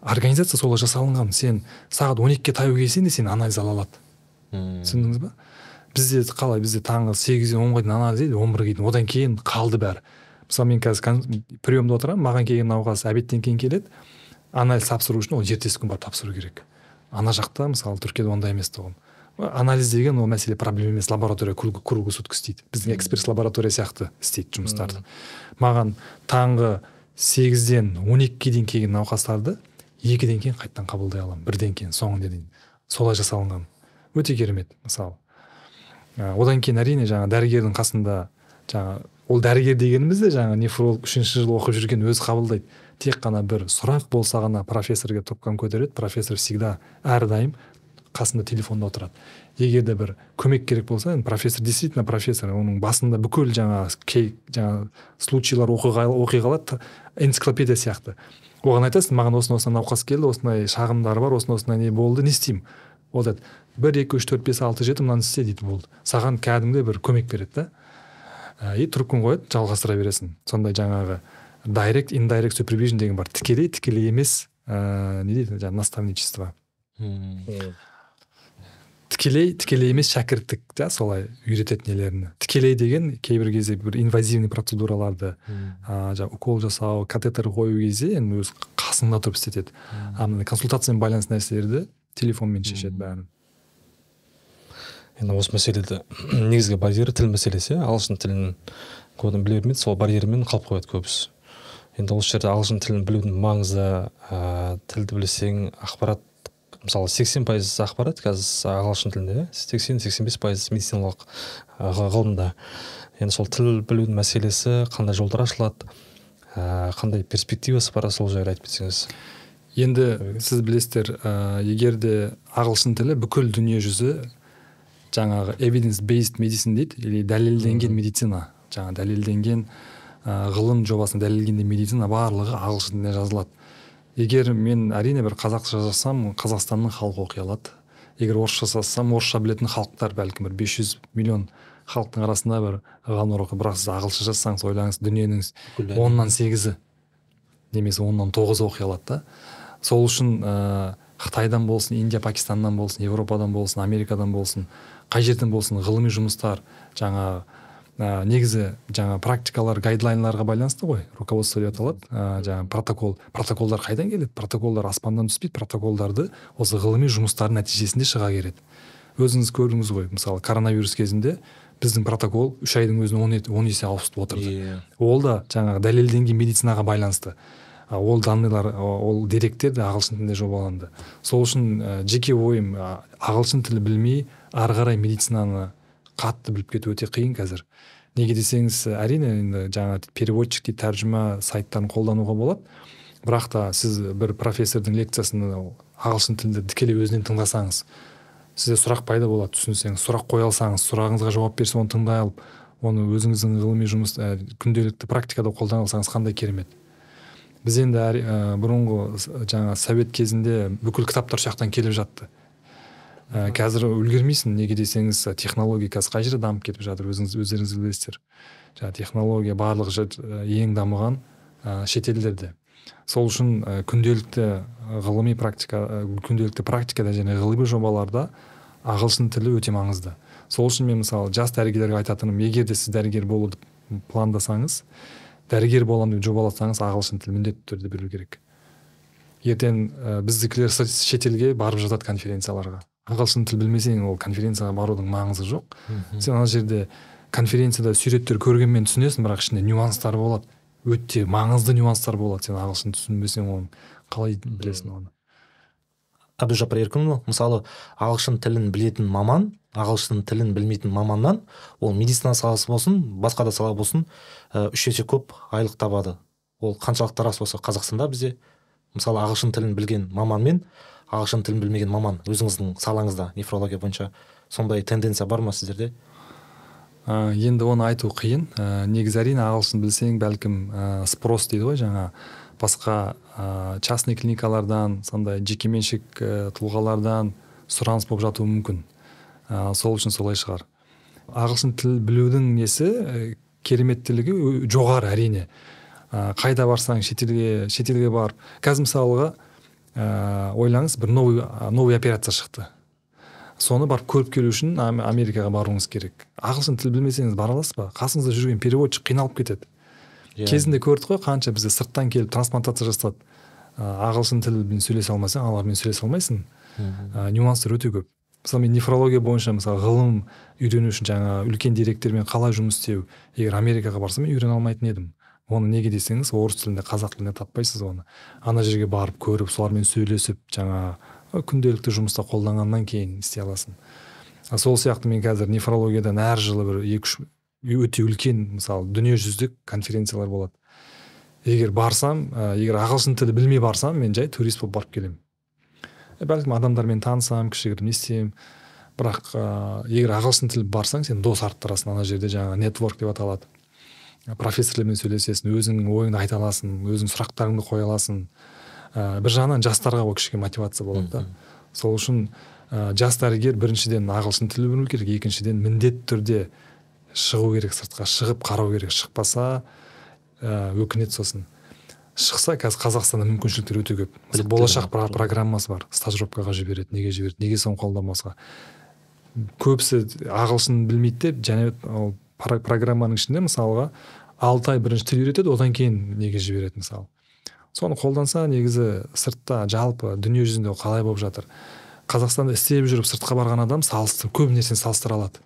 организация солай жасалынған. Сен сағат он екіге таяу келсең де сені анализ ала алады. Түсіндіңіз ба? Бізде қалай бізде таңғы сегізден онға дейін анализ дейді он бірге дейін. Одан кейін қалды бәрі. Мысалы мен қазір приемда отырамын маған келген науқас обедтен кейін келеді. Анализ тапсыру үшін ол ертесі күні барып тапсыру керек. Ана жақта мысалы түркияда ондай емес тұғын. Анализ деген ол мәселе проблема емес лаборатория круглый сутки істейді біздің экспресс лаборатория сияқты істейді жұмыстарды. Маған таңғы сегізден он екіге дейін келген науқастарды екіден кейін қайтадан қабылдай аламын. Бірден кейін соңына дейін. Солай жасалынған. Өте керемет мысалы. Одан кейін әрине жаңа дәрігердің қасында жаңа ол дәрігер дегеніміз де жаңа нефролог үшінші жыл оқып жүрген өзі қабылдайды. Тек қана бір сұрақ болса ғана профессорға трубканы көтереді. Профессор всегда әрдайым қасында телефонда отырады. Егер де бір көмек керек болса енді профессор действительно профессор оның басында бүкіл жаңа кей жаңа случайлар оқиға, оқиғалар энциклопедия сияқты. Оған айтасың маған осындай осындай науқас келді осындай шағымдары бар осындай осындай не болды не істеймін. Ол айтады бір екі үш төрт бес алты жеті мынаны істе дейді болды. Саған кәдімгі бір көмек береді да. И трубканы қояды жалғастыра бересің. Сондай жаңағы дайрект индайрект супервижн деген бар. Тікелей тікелей емес ыыы не дейді жаңағы наставничество. Тікелей тікелей емес шәкірттік да солай үйретеді нелерін. Тікелей деген кейбір кезде бір инвазивный процедураларды ыыы жаңағы укол жасау катетер қою кезде енді өзі қасыңда тұрып істетеді. А мындай консультациямен байланысты нәрселерді телефонмен шешеді бәрін. Енді осы мәселеде негізгі барьер тіл мәселесі ағылшын тілін біле бермейді сол барьермен қалып қояды көбісі. Енді осы жерде ағылшын тілін білудің маңызы ә, тілді білсең ақпарат мысалы сексен пайыз ақпарат қазір ағылшын тілінде иә? сексен сексен бес пайыз медициналық ғылымда. Енді сол тіл білудің мәселесі қандай жолдар ашылады ә, қандай перспективасы бар сол жайлы айтып кетсеңіз. Енді сіз білесіздер ә, егер де ағылшын тілі бүкіл дүние жүзі жаңағы evidence based medicine дейді или дәлелденген медицина жаңа дәлелденген ә, ғылым жобасына дәлелденген медицина барлығы ағылшын тілінде жазылады. Егер мен әрине бір қазақша жазсам қазақстанның халқы оқи алады. Егер орысша жазсам орысша білетін халықтар бәлкім бір 500 миллион халықтың арасында бір ғалымдар оқиды бірақ сіз ағылшынша жазсаңыз ойлаңыз дүниенің оннан сегізі немесе оннан тоғызы оқи алады да. Сол үшін ә, қытайдан болсын индия пакистаннан болсын европадан болсын америкадан болсын қай жерден болсын ғылыми жұмыстар жаңа ә, негізі жаңа практикалар гайдлайнларға байланысты ғой. Руководство деп аталады. Ә, жаңа протокол протоколдар қайдан келеді? Протоколдар аспаннан түспейді протоколдарды осы ғылыми жұмыстардың нәтижесінде шыға келеді. Өзіңіз көрдіңіз ғой мысалы коронавирус кезінде біздің протокол үш айдың өзінде он, есе ауысып отырды. Yeah. ол да жаңағы дәлелденген медицинаға байланысты. Ол данныйлар ол деректер де ағылшын тілінде жобаланды. Сол үшін ә, жеке ойым ағылшын тілі білмей ары қарай медицинаны қатты біліп кету өте қиын қазір. Неге десеңіз әрине енді жаңа переводчик дейді тәржіма сайттарын қолдануға болады. Бірақ та сіз бір профессордың лекциясын ағылшын тілінде тікелей өзінен тыңдасаңыз сізде сұрақ пайда болады түсінсеңіз. Сұрақ қоя алсаңыз сұрағыңызға жауап берсе оны тыңдай алып оны өзіңіздің ғылыми жұмыс ә, күнделікті практикада қолдана алсаңыз қандай керемет. Біз енді ә, бұрынғы жаңа совет кезінде бүкіл кітаптар сол келіп жатты. Ә, қазір үлгермейсің. Неге десеңіз технология қазір қай жерде дамып кетіп жатыр? Өзіңіз өздеріңіз білесіздер. Жаңағы технология барлық ең дамыған ә, шетелдерде сол үшін ә, күнделікті ғылыми практика ә, күнделікті практикада және ғылыми жобаларда ағылшын тілі өте маңызды. Сол үшін мен мысалы жас дәрігерлерге айтатыным егер де сіз дәрігер болуды пландасаңыз дәрігер боламын деп жобаласаңыз ағылшын тілі міндетті түрде білу керек. Ертең ә, біздікілер шетелге барып жатады конференцияларға. Ағылшын тіл білмесең ол конференцияға барудың маңызы жоқ. Сен ана жерде конференцияда суреттер көргенмен түсінесің бірақ ішінде нюанстар болады. Өте маңызды нюанстар болады сен ағылшын түсінбесең оны. Қалай білесің оны? Әбдіжаппар еркінұлы мысалы ағылшын тілін білетін маман ағылшын тілін білмейтін маманнан ол медицина саласы болсын басқа да сала болсын үш есе көп айлық табады. Ол қаншалықты рас осы қазақстанда бізде мысалы ағылшын тілін білген маман мен ағылшын тілін білмеген маман өзіңіздің салаңызда нефрология бойынша сондай тенденция бар ма сіздерде? Ә, енді оны айту қиын. Ә, негізі әрине ағылшын білсең бәлкім ә, спрос дейді ғой жаңа. Басқа ә, частный клиникалардан сондай жекеменшік ә, тұлғалардан сұраныс болып жатуы мүмкін. Ә, сол үшін солай шығар. Ағылшын тіл білудің несі ә, кереметтілігі жоғары әрине. Ә, қайда барсаң шетелге шетелге барып. Қазір мысалға ә, ойлаңыз бір новый новый операция шықты. Соны барып көріп келу үшін америкаға баруыңыз керек. Ағылшын тіл білмесеңіз бара аласыз ба? Қасыңызда жүрген переводчик қиналып кетеді. Yeah. Иә. кезінде көрдік қой қанша бізде сырттан келіп трансплантация жасады ә, ағылшын тілімен сөйлесе алмасаң алармен сөйлесе алмайсың. Ә, нюанстар өте көп. Мысалы мен нефрология бойынша мысалы ғылым үйрену үшін жаңа үлкен деректермен қалай жұмыс істеу егер америкаға барсам мен үйрене алмайтын едім. Оны неге десеңіз орыс тілінде қазақ тілінде таппайсыз оны. Ана жерге барып көріп солармен сөйлесіп жаңа күнделікті жұмыста қолданғаннан кейін істей аласың. Сол сияқты мен қазір нефрологиядан әр жылы бір екі үш өте үлкен мысалы дүниежүзілік конференциялар болады. Егер барсам ә, егер ағылшын тілі білмей барсам мен жай турист болып барып келемін. Бәлкім адамдармен танысамын кішігірім не істеймін бірақ ә, егер ағылшын тілі барсаң сен дос арттырасың ана жерде жаңағы нетворк деп аталады. Профессорлармен сөйлесесің өзіңнің ойыңды айта аласың өзің сұрақтарыңды қоя аласың. Ә, бір жағынан жастарға ол кішкене мотивация болады да. Сол үшін ә, жас дәрігер біріншіден ағылшын тілін білу керек екіншіден міндетті түрде шығу керек сыртқа шығып қарау керек. Шықпаса ә, өкінеді сосын. Шықса қазір қазақстанда мүмкіншіліктер өте көп. Біліп болашақ программасы бар. Стажировкаға жібереді неге жібереді неге соны қолданбасқа. Көбісі ағылшын білмейді деп және ол программаның ішінде мысалға алты ай бірінші тіл үйретеді одан кейін неге жібереді мысалы? Соны қолданса негізі сыртта жалпы дүние жүзінде қалай болып жатыр? Қазақстанда істеп жүріп сыртқа барған адам салыстыр көп нәрсені салыстыра алады.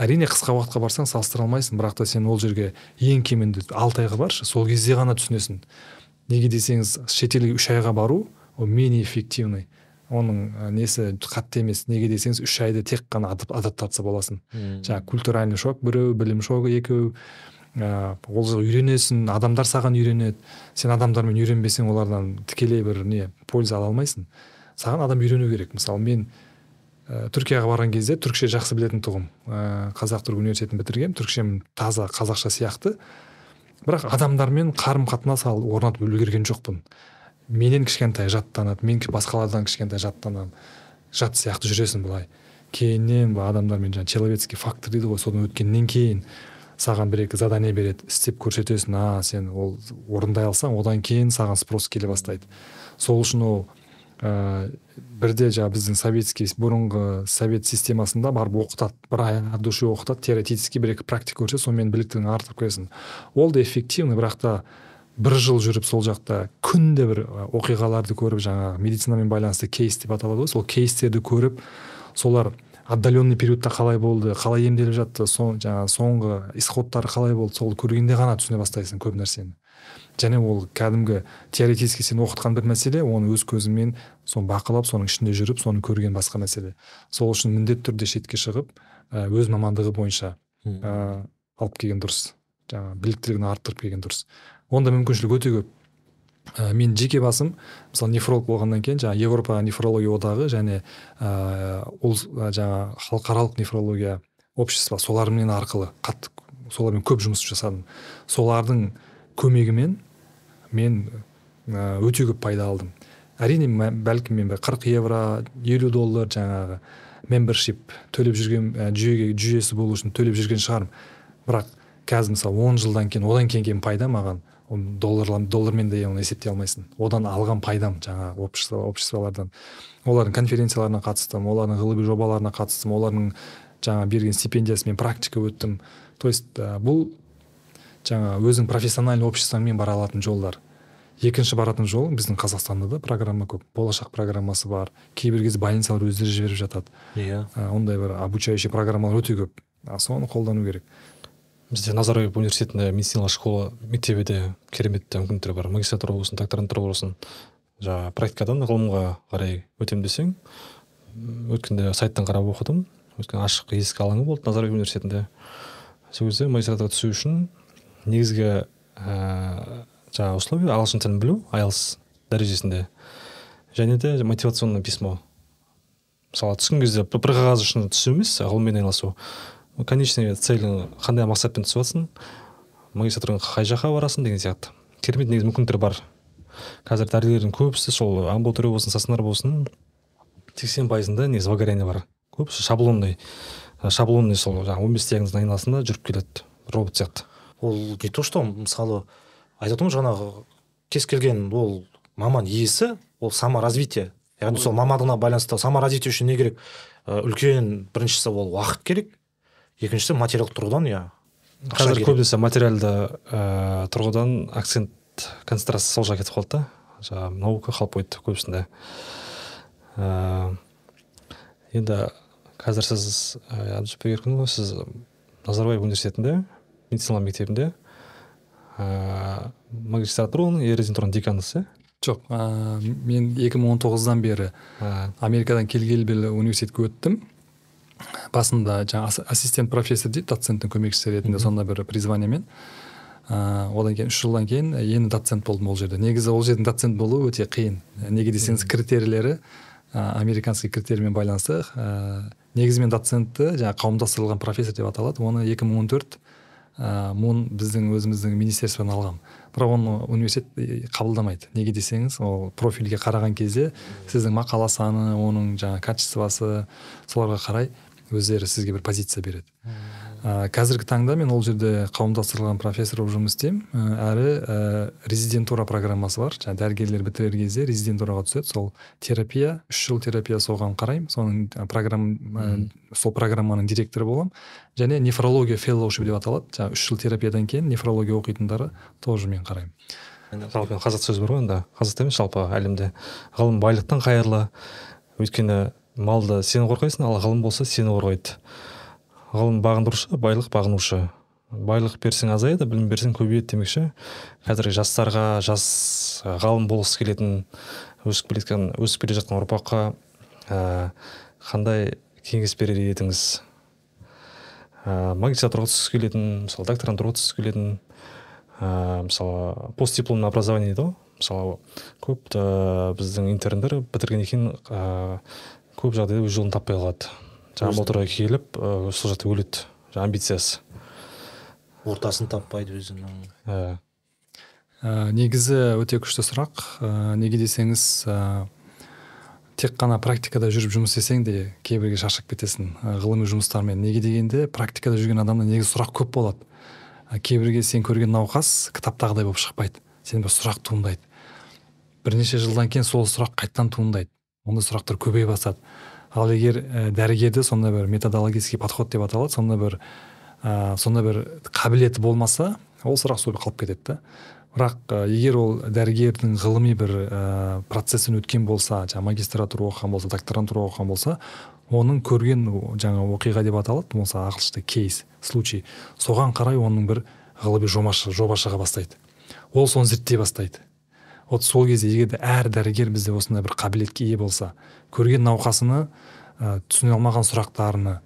Әрине қысқа уақытқа барсаң салыстыра алмайсың бірақ та сен ол жерге ең кемінде алты айға баршы сол кезде ғана түсінесің. Неге десеңіз шетелге үш айға бару ол менее эффективный. Оның несі қатты емес. Неге десеңіз үш айды тек қана адаптация боласың. Жаңағы культуральный шок біреу білім шогі екеу. Ә, ол үйренесің адамдар саған үйренеді. Сен адамдармен үйренбесең олардан тікелей бір не польза ала алмайсың. Саған адам үйрену керек. Мысалы мен ә, түркияға барған кезде түркше жақсы білетін тұғым. Ә, қазақ түрік университетін бітіргенмін. Түркшем таза қазақша сияқты. Бірақ адамдармен қарым қатынас орнатып үлгерген жоқпын. Менен кішкентай жаттанады мен басқалардан кішкентай жаттанамын. Жат сияқты жүресің былай. Кейіннен адамдармен жаңағы человецкий фактор дейді ғой содан өткеннен кейін. Саған бір екі задание береді істеп көрсетесің а сен ол орындай алсаң одан кейін саған спрос келе бастайды. Сол үшін ол ә, бірде жаңағы біздің советский бұрынғы совет системасында барып оқытады бір ай от души оқытады теоретически бір екі практика көрсетеді сонымен біліктілігіңді арттырып келесің. Ол да эффективный бірақ та бір жыл жүріп сол жақта күнде бір оқиғаларды көріп жаңағы медицинамен байланысты кейс деп аталады ғой сол кейстерді көріп солар отдаленный периодта қалай болды қалай емделіп жатты жаңағы соңғы исходтары қалай болды сол көргенде ғана түсіне бастайсың көп нәрсені. Және ол кәдімгі теоретически сен оқытқан бір мәселе оны өз көзіңмен соны бақылап соның ішінде жүріп соны көрген басқа мәселе. Сол үшін міндетті түрде шетке шығып өз мамандығы бойынша ә, алып келген дұрыс. Жаңағы біліктілігін арттырып келген дұрыс. Онда мүмкіншілік өте көп. Ә, мен жеке басым мысалы нефролог болғаннан кейін жаңағы европа нефрология одағы және ә, ол жаңа халықаралық нефрология общество солармен арқылы қатты солармен көп жұмыс жасадым. Солардың көмегімен мен өте көп пайда алдым. Әрине бәлкім мен қырық евро елу доллар жаңағы мембершип төлеп жүрген жүйеге жүйесі болу үшін төлеп жүрген шығармын. Бірақ қазір мысалы он жылдан кейін одан кейін келген пайда маған ол доллар доллармен де оны есептей алмайсың. Одан алған пайдам жаңағы общество обществолардан. Олардың конференцияларына қатыстым олардың ғылыми жобаларына қатыстым олардың жаңа берген стипендиясымен практика өттім. То есть бұл жаңа өзің профессиональный обществоңмен бара алатын жолдар. Екінші баратын жол біздің қазақстанда да программа көп. Болашақ программасы бар. Кейбір кезде больницалар өздері жіберіп жатады. Иә. Yeah. ондай бір обучающий программалар өте көп. Соны қолдану керек. Бізде назарбаев университетінде медициналық школа мектебі де керемет мүмкіндіктер бар магистратура болсын докторантура болсын жаңағы практикадан ғылымға қарай өтемін десең өткенде сайттан қарап оқыдым өйткені ашық есік алаңы болды назарбаев университетінде сол кезде магистратураға түсу үшін негізгі ііі ә, жаңағы условия ағылшын тілін білу айлс дәрежесінде және де мотивационное письмо мысалы түскен кезде бір қағаз үшін түсу емес ғылыммен айналысу конечный целің қандай мақсатпен түсіп жатрсың магистратураң қай жаққа барасың деген сияқты. Керемет негізі мүмкіндіктер бар. Қазір дәрігерлердің көбісі сол амбулатория болсын стационар болсын сексен пайызында негізі выгорание бар. Көбісі шаблонный шаблонный сол жаңағы он бес диагноздың айналасында жүріп келеді робот сияқты. Ол не то что мысалы айтып отырмын жаңағы кез келген ол маман иесі ол саморазвитие. Яғни сол мамандығына байланысты саморазвитие үшін не керек? Үлкен біріншісі ол уақыт керек. Екіншісі материалдық тұрғыдан иә. Қазір көбінесе материалды ә, тұрғыдан акцент концентрация сол жаққа кетіп қалды да. Жаңағы наука қалып қойды көбісінде. Ә, енді қазір сіз әбдіжаппар еркінұлы сіз назарбаев университетінде медицина мектебінде ыыы магистратураның и резидентураның деканысыз иә? Жоқ ә, мен 2019-дан бері ә. америкадан келгелі университетке өттім. Басында жаңа ассистент профессор дейді доценттің көмекшісі ретінде сондай бір призваниемен ыыы одан кейін үш жылдан кейін енді доцент болдым ол жерде. Негізі ол жердің доцент болу өте қиын. Неге десеңіз критерийлері ә, американский критериймен байланысты ә, негізі доцентті жаңағы қауымдастырылған профессор деп аталады. Оны 2014 ә, мун біздің өзіміздің министерстводан алғам. Бірақ оны университет қабылдамайды. Неге десеңіз ол профильге қараған кезде сіздің мақала саны оның жаңа качествосы соларға қарай өздері сізге бір позиция береді. Ә, қазіргі таңда мен ол жерде қауымдастырылған профессор болып жұмыс істеймін. Әрі ә, резидентура программасы бар. Жаңағы дәрігерлер бітірер кезде резидентураға түседі. Сол терапия үш жыл терапия соған қараймын. Соның программа сол программаның директоры боламын. Және нефрология феллоушип деп аталады. Жаңағы үш жыл терапиядан кейін нефрология оқитындары тоже мен қараймын. Жалпы қазақта сөз бар ғой енді қазақта емес жалпы әлемде. Ғылым байлықтан қайырлы. Өйткені малды сен қорғайсың ал ғылым болса сені қорғайды. Ғылым бағындырушы байлық бағынушы. Байлық берсең азаяды білім берсең көбейеді демекші. Қазіргі жастарға жас ғалым болғысы келетін өсіп келе жатқан өсіп келе жатқан ұрпаққа ә, қандай кеңес берер едіңіз? Ә, магистратураға түскісі келетін мысалы докторантураға түскісі келетін ә, мысалы постдипломный образование дейді ғой. Мысалы көп ә, біздің интерндер бітіргеннен кейін ә, көп жағдайда өз жолын таппай қалады. Жаңағы амбулаторияға келіп ә, сол жақта өледі. Жаңағы амбициясы. Ортасын таппайды өзінің. Ә. ә, негізі өте күшті сұрақ. Ә, неге десеңіз ә, тек қана практикада жүріп жұмыс істесең де кейбірге шаршап кетесің. Ә, ғылыми жұмыстармен. Неге дегенде практикада жүрген адамда негізі сұрақ көп болады. Ә, кейбірге сен көрген науқас кітаптағыдай болып шықпайды. Сен бір сұрақ туындайды. Бірнеше жылдан кейін сол сұрақ қайтадан туындайды. Ондай сұрақтар көбейе бастады. Ал егер ә, дәрігерде сондай бір методологический подход деп аталады сондай бір ә, сондай бір қабілеті болмаса ол сұрақ сол қалып кетеді да. Бірақ ә, егер ол дәрігердің ғылыми бір ә, процестен өткен болса жаңағы магистратура оқыған болса докторантура оқыған болса оның көрген жаңа оқиға деп аталады болса ағылшынша кейс случай. Соған қарай оның бір ғылыми жоба шыға бастайды. Ол соны зерттей бастайды. Вот сол кезде егер әр дәрігер бізде осындай бір қабілетке ие болса көрген науқасыны ә, түсіне алмаған сұрақтарыны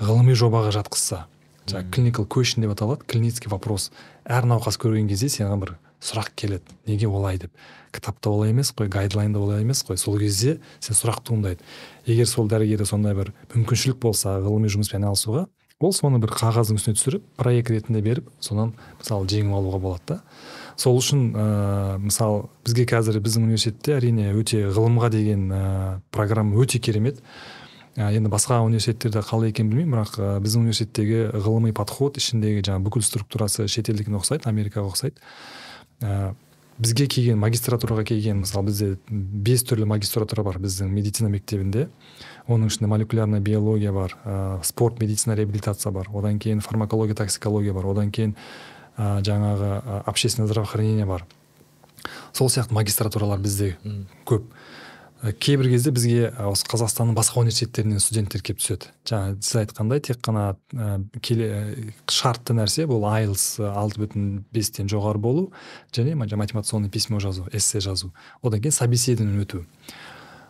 ғылыми жобаға жатқызса жаңағы clinical question деп аталады клиницкий вопрос. Әр науқас көрген кезде саған бір сұрақ келеді. Неге олай деп. Кітапта олай емес қой гайдлайнда олай емес қой. Сол кезде сен сұрақ туындайды. Егер сол дәрігерде сондай бір мүмкіншілік болса ғылыми жұмыспен айналысуға ол соны бір қағаздың үстіне түсіріп проект ретінде беріп содан мысалы жеңіп алуға болады да. Сол үшін ә, мысалы бізге қазір біздің университетте әрине өте ғылымға деген ә, программа өте керемет. Ә, енді басқа университеттерде қалай екенін білмеймін бірақ ә, біздің университеттегі ғылыми подход ішіндегі жаңағы бүкіл структурасы шетелдікіне ұқсайды америкаға ұқсайды. Ә, бізге келген магистратураға келген мысалы бізде бес түрлі магистратура бар біздің медицина мектебінде. Оның ішінде молекулярная биология бар ә, спорт медицина реабилитация бар. Одан кейін фармакология токсикология бар. Одан кейін ә, жаңағы ә, общественное здравоохранение бар. Сол сияқты магистратуралар бізде көп. Кейбір кезде бізге осы қазақстанның басқа университеттерінен студенттер келіп түседі. Жаңа сіз айтқандай тек қана ә, келе шартты нәрсе бұл айлс алты бүтін бестен жоғары болу және мотивационный письмо жазу эссе жазу. Одан кейін собеседование өту.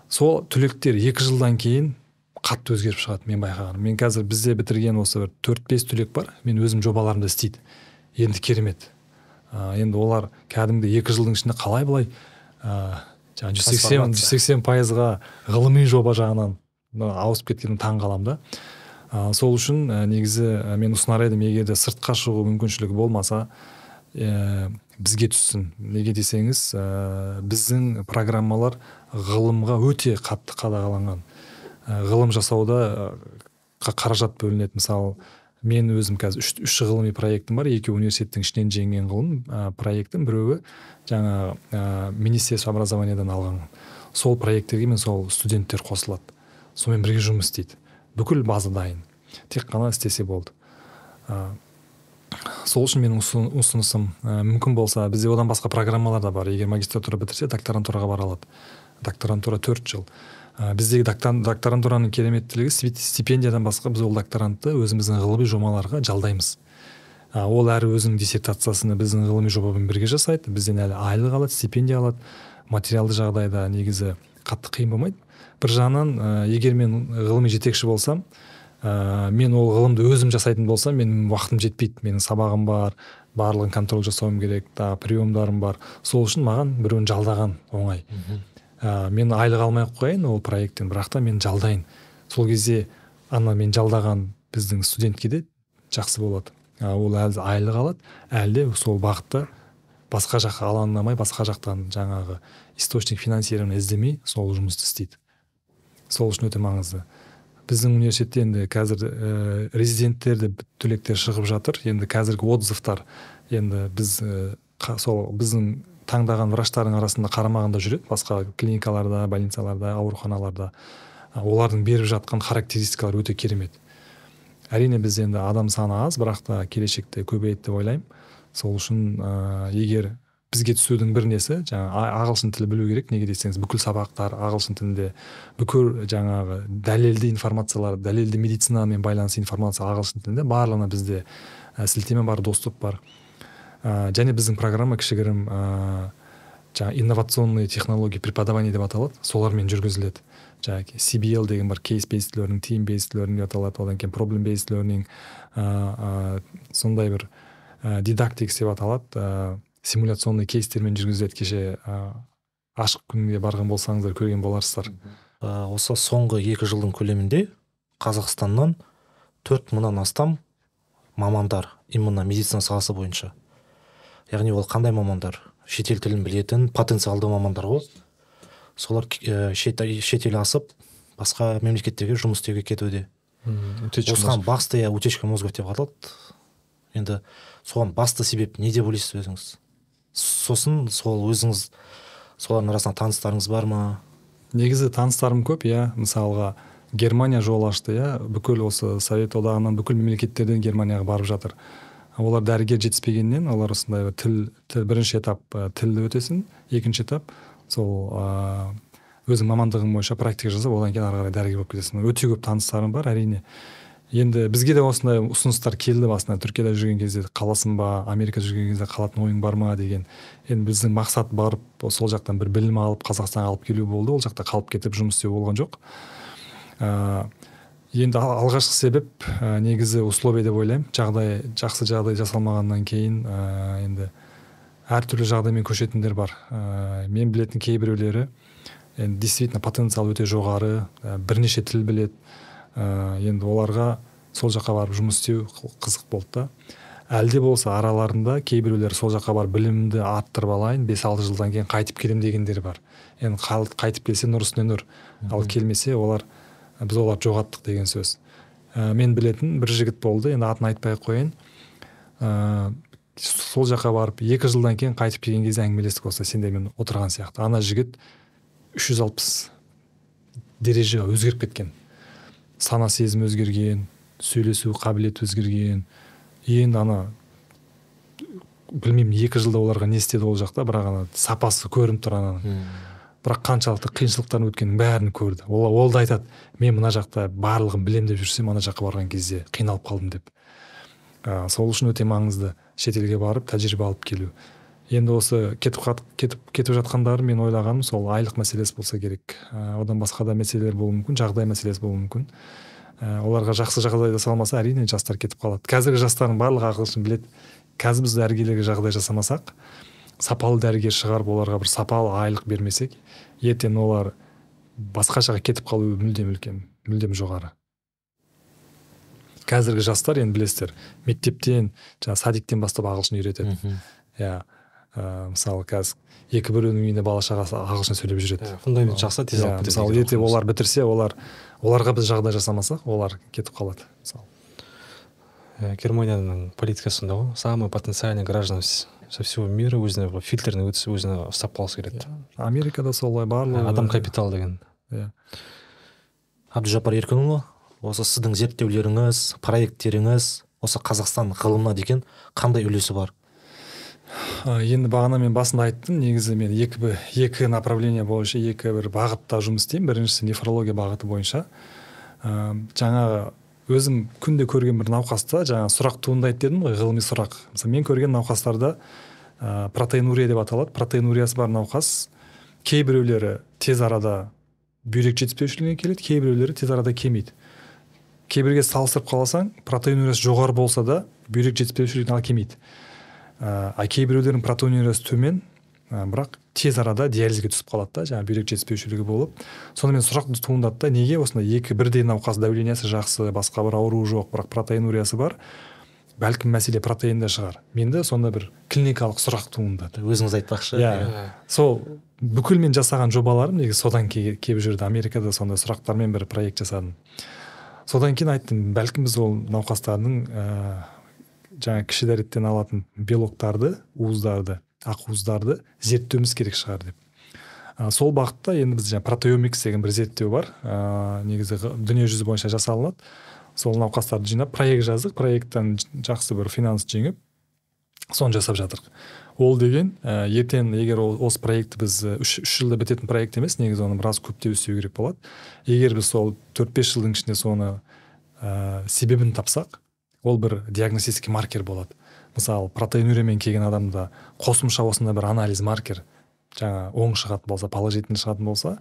Сол түлектер екі жылдан кейін қатты өзгеріп шығады мен байқағаным. Мен қазір бізде бітірген осы бір төрт бес түлек бар. Мен өзім жобаларымды істейді. Енді керемет. Ә, енді олар кәдімгі екі жылдың ішінде қалай былай ә, жаңағы жүз сексен жүз сексен пайызға ғылыми жоба жағынан ауысып кеткеніне таң қаламын да. Ә, сол үшін ә, негізі ә, мен ұсынар едім егер де сыртқа шығу мүмкіншілігі болмаса ә, бізге түссін. Неге десеңіз ә, біздің программалар ғылымға өте қатты қадағаланған. Ғылым жасауда қаражат бөлінеді. Мысалы мен өзім қазір үш, үш ғылыми проектім бар. Екеуі университеттің ішінен жеңген ғылым ә, проектім. Біреуі жаңа ә, министерство образованиядан алған. Сол проекттерге мен сол студенттер қосылады. Сонымен бірге жұмыс істейді. Бүкіл база дайын. Тек қана істесе болды. Ә, сол үшін менің ұсынысым ә, мүмкін болса бізде одан басқа программалар да бар. Егер магистратура бітірсе докторантураға бара алады. Докторантура төрт жыл. Ә, біздегі докторантураның кереметтілігі стипендиядан басқа біз ол докторантты өзіміздің ғылыми жобаларға жалдаймыз. Ол әрі өзінің диссертациясыны біздің ғылыми жобамен бірге жасайды бізден әлі айлық алады стипендия алады. Материалды жағдайда негізі қатты қиын болмайды. Бір жағынан ә, егер мен ғылыми жетекші болсам ә, мен ол ғылымды өзім жасайтын болсам менің уақытым жетпейді. Менің сабағым бар барлығын контроль жасауым керек тағы приемдарым бар. Сол үшін маған біреуін жалдаған оңай. Ә, мен айлық алмай ақ қояйын ол проекттен бірақ та мен жалдайын. Сол кезде ана мен жалдаған біздің студентке де жақсы болады. Ол әлі айлық алады. Әлі де сол бағытта басқа жаққа алаңдамай басқа жақтан жаңағы источник финансирования іздемей сол жұмысты істейді. Сол үшін өте маңызды. Біздің университетте енді қазір ә, резиденттерді түлектер шығып жатыр. Енді қазіргі отзывтар енді біз ә, сол біздің таңдаған врачтардың арасында қарамағында жүреді. Басқа клиникаларда больницаларда ауруханаларда. Олардың беріп жатқан характеристикалары өте керемет. Әрине біз енді адам саны аз бірақ та келешекте көбейеді деп ойлаймын. Сол үшін ә, егер бізге түсудің бір несі жаңа ағылшын тілі білу керек. Неге десеңіз бүкіл сабақтар ағылшын тілінде бүкіл жаңағы дәлелді информациялар дәлелді медицинамен байланысты информация ағылшын тілінде. Барлығына бізде ә, сілтеме бар доступ бар. Ә, және біздің программа кішігірім ә, жаңағы инновационные технологии преподавания деп аталады. Солармен жүргізіледі. Жаңағы CBL деген бар кейс based team based learning деп аталады. Одан кейін problem based ә, сондай бір ә, дидактикс деп аталады. Ә, симуляционный кейстермен жүргізіледі. Кеше ә, ашық күнге барған болсаңыздар көрген боларсыздар. Ә, осы соңғы екі жылдың көлемінде қазақстаннан төрт мыңнан астам мамандар именно медицина саласы бойынша яғни ол қандай мамандар? Шетел тілін білетін потенциалды мамандар ғой солар ә, шет, асып басқа мемлекеттерге жұмыс істеуге кетуде. Осыған басты иә утечка мозгов деп аталады. Енді соған басты себеп не деп ойлайсыз өзіңіз? Сосын сол өзіңіз солардың арасында таныстарыңыз бар ма? Негізі таныстарым көп иә. Мысалға германия жол ашты иә. Бүкіл осы совет одағынан бүкіл мемлекеттерден германияға барып жатыр. Олар дәрігер жетіспегеннен олар осындай тіл, тіл бірінші этап тілді өтесін екінші этап сол ыыы өзің мамандығың бойынша практика жасап одан кейін ары қарай дәрігер болып кетесің. Өте көп таныстарым бар әрине. Енді бізге де осындай ұсыныстар келді басында. Түркияда жүрген кезде қаласың ба америкада жүрген кезде қалатын ойың бар ма деген. Енді біздің мақсат барып сол жақтан бір білім алып қазақстанға алып келу болды. Ол жақта қалып кетіп жұмыс істеу болған жоқ. Ыыы енді алғашқы себеп ә, негізі условия деп ойлаймын. Жағдай жақсы жағдай жасалмағаннан кейін ә, енді әртүрлі жағдаймен көшетіндер бар. Ә, мен білетін кейбіреулері енді действительно потенциал өте жоғары ә, бірнеше тіл білет ә, енді оларға сол жаққа барып жұмыс істеу қызық болды да. Әлде болса араларында кейбіреулер сол жаққа барып білімімді арттырып алайын бес алты жылдан кейін қайтып келем дегендер бар. Енді қайтып келсе нұр үстіне нұр. Ал келмесе олар біз оларды жоғалттық деген сөз. Ә, мен білетін бір жігіт болды енді атын айтпай ақ қояйын. Ә, сол жаққа барып екі жылдан кейін қайтып келген кезде әңгімелестік осы сендермен отырған сияқты. Ана жігіт 360 дереже өзгеріп кеткен. Сана сезім өзгерген сөйлесу қабілеті өзгерген. Енді ана білмеймін екі жылда оларға не істеді ол жақта бірақ ана сапасы көрініп тұр ананың. Бірақ қаншалықты қиыншылықтан өткенін бәрін көрді. Ол, ол да айтады мен мына жақта барлығын білем деп жүрсем ана жаққа барған кезде қиналып қалдым деп. Ә, сол үшін өте маңызды шетелге барып тәжірибе алып келу. Енді осы кетіп кетіп кетіп жатқандары мен ойлағаным сол айлық мәселесі болса керек. Ә, одан басқа да мәселелер болуы мүмкін жағдай мәселесі болуы мүмкін. Ә, оларға жақсы жағдай жасалмаса әрине жастар кетіп қалады. Қазіргі жастардың барлығы ағылшын біледі. Қазір біз дәрігерлерге жағдай жасамасақ сапалы дәрігер шығарып оларға бір сапалы айлық бермесек ертең олар басқа жаққа кетіп қалуы мүлдем үлкен мүлдем жоғары. Қазіргі жастар енді білесіздер мектептен жаңағы садиктен бастап ағылшын үйретеді. Иә ә, мысалы қазір екі біреудің үйінде бала шағасы ағылшын сөйлеп жүреді. Фундамент жақсы тез алып мысалы ертең олар бітірсе олар оларға біз жағдай жасамасақ олар кетіп қалады мысалы. Германияның политикасында ғой. Самый потенциальный граждан со всего мира өзіне фильтрден өтіп өзіне ұстап қалғысы келеді америкада солай барлығы адам капитал деген. Иә. Әбдіжаппар еркінұлы осы сіздің зерттеулеріңіз проекттеріңіз осы қазақстан ғылымына деген қандай үлесі бар? Енді бағана мен басында айттым негізі мен екі, екі направление бойынша екі бір бағытта жұмыс істеймін. Біріншісі нефрология бағыты бойынша. Ә, жаңағы өзім күнде көрген бір науқаста жаңа сұрақ туындайды дедім ғой ғылыми сұрақ. Мысалы мен көрген науқастарда ә, протеинурия деп аталады. Протеинуриясы бар науқас кейбіреулері тез арада бүйрек жетіспеушілігіне келеді кейбіреулері тез арада кемиді. Кейбірге салыстырып қаласаң протеинуриясы жоғары болса да бүйрек жетіспеушілігіне келмейді ә, а кейбіреулердің протеинуриясы төмен ә, бірақ тез арада диализге түсіп қалады да жаңағы бүйрек жетіспеушілігі болып. Сонымен сұрақ туындады да неге осындай екі бірдей науқас давлениесі жақсы басқа бір ауруы жоқ бірақ протеинуриясы бар? Бәлкім мәселе протеинде шығар. Менде сонда бір клиникалық сұрақ туындады. Өзіңіз айтпақшы. Иә. Yeah. сол бүкіл мен жасаған жобаларым негізі содан келіп жүрді? Америкада сондай сұрақтармен бір проект жасадым. Содан кейін айттым бәлкім біз ол науқастардың ә, жаңа кіші дәреттен алатын белоктарды уыздарды ақуыздарды зерттеуіміз керек шығар деп. Сол бағытта енді біз жаңағы протеомикс деген бір зерттеу бар. Ә, негізі дүние жүзі бойынша жасалынады. Сол науқастарды жинап проект жаздық проекттен жақсы бір финанс жеңіп соны жасап жатырмық ол деген ә, ертең егер ол, осы проектті біз үш, үш жылда бітетін проект емес негізі оны біраз көптеп істеу керек болады. Егер біз сол төрт бес жылдың ішінде соны ә, себебін тапсақ ол бір диагностический маркер болады. Мысалы протеинуриямен келген адамда қосымша осындай бір анализ маркер жаңа оң шығатын болса положительный шығатын болса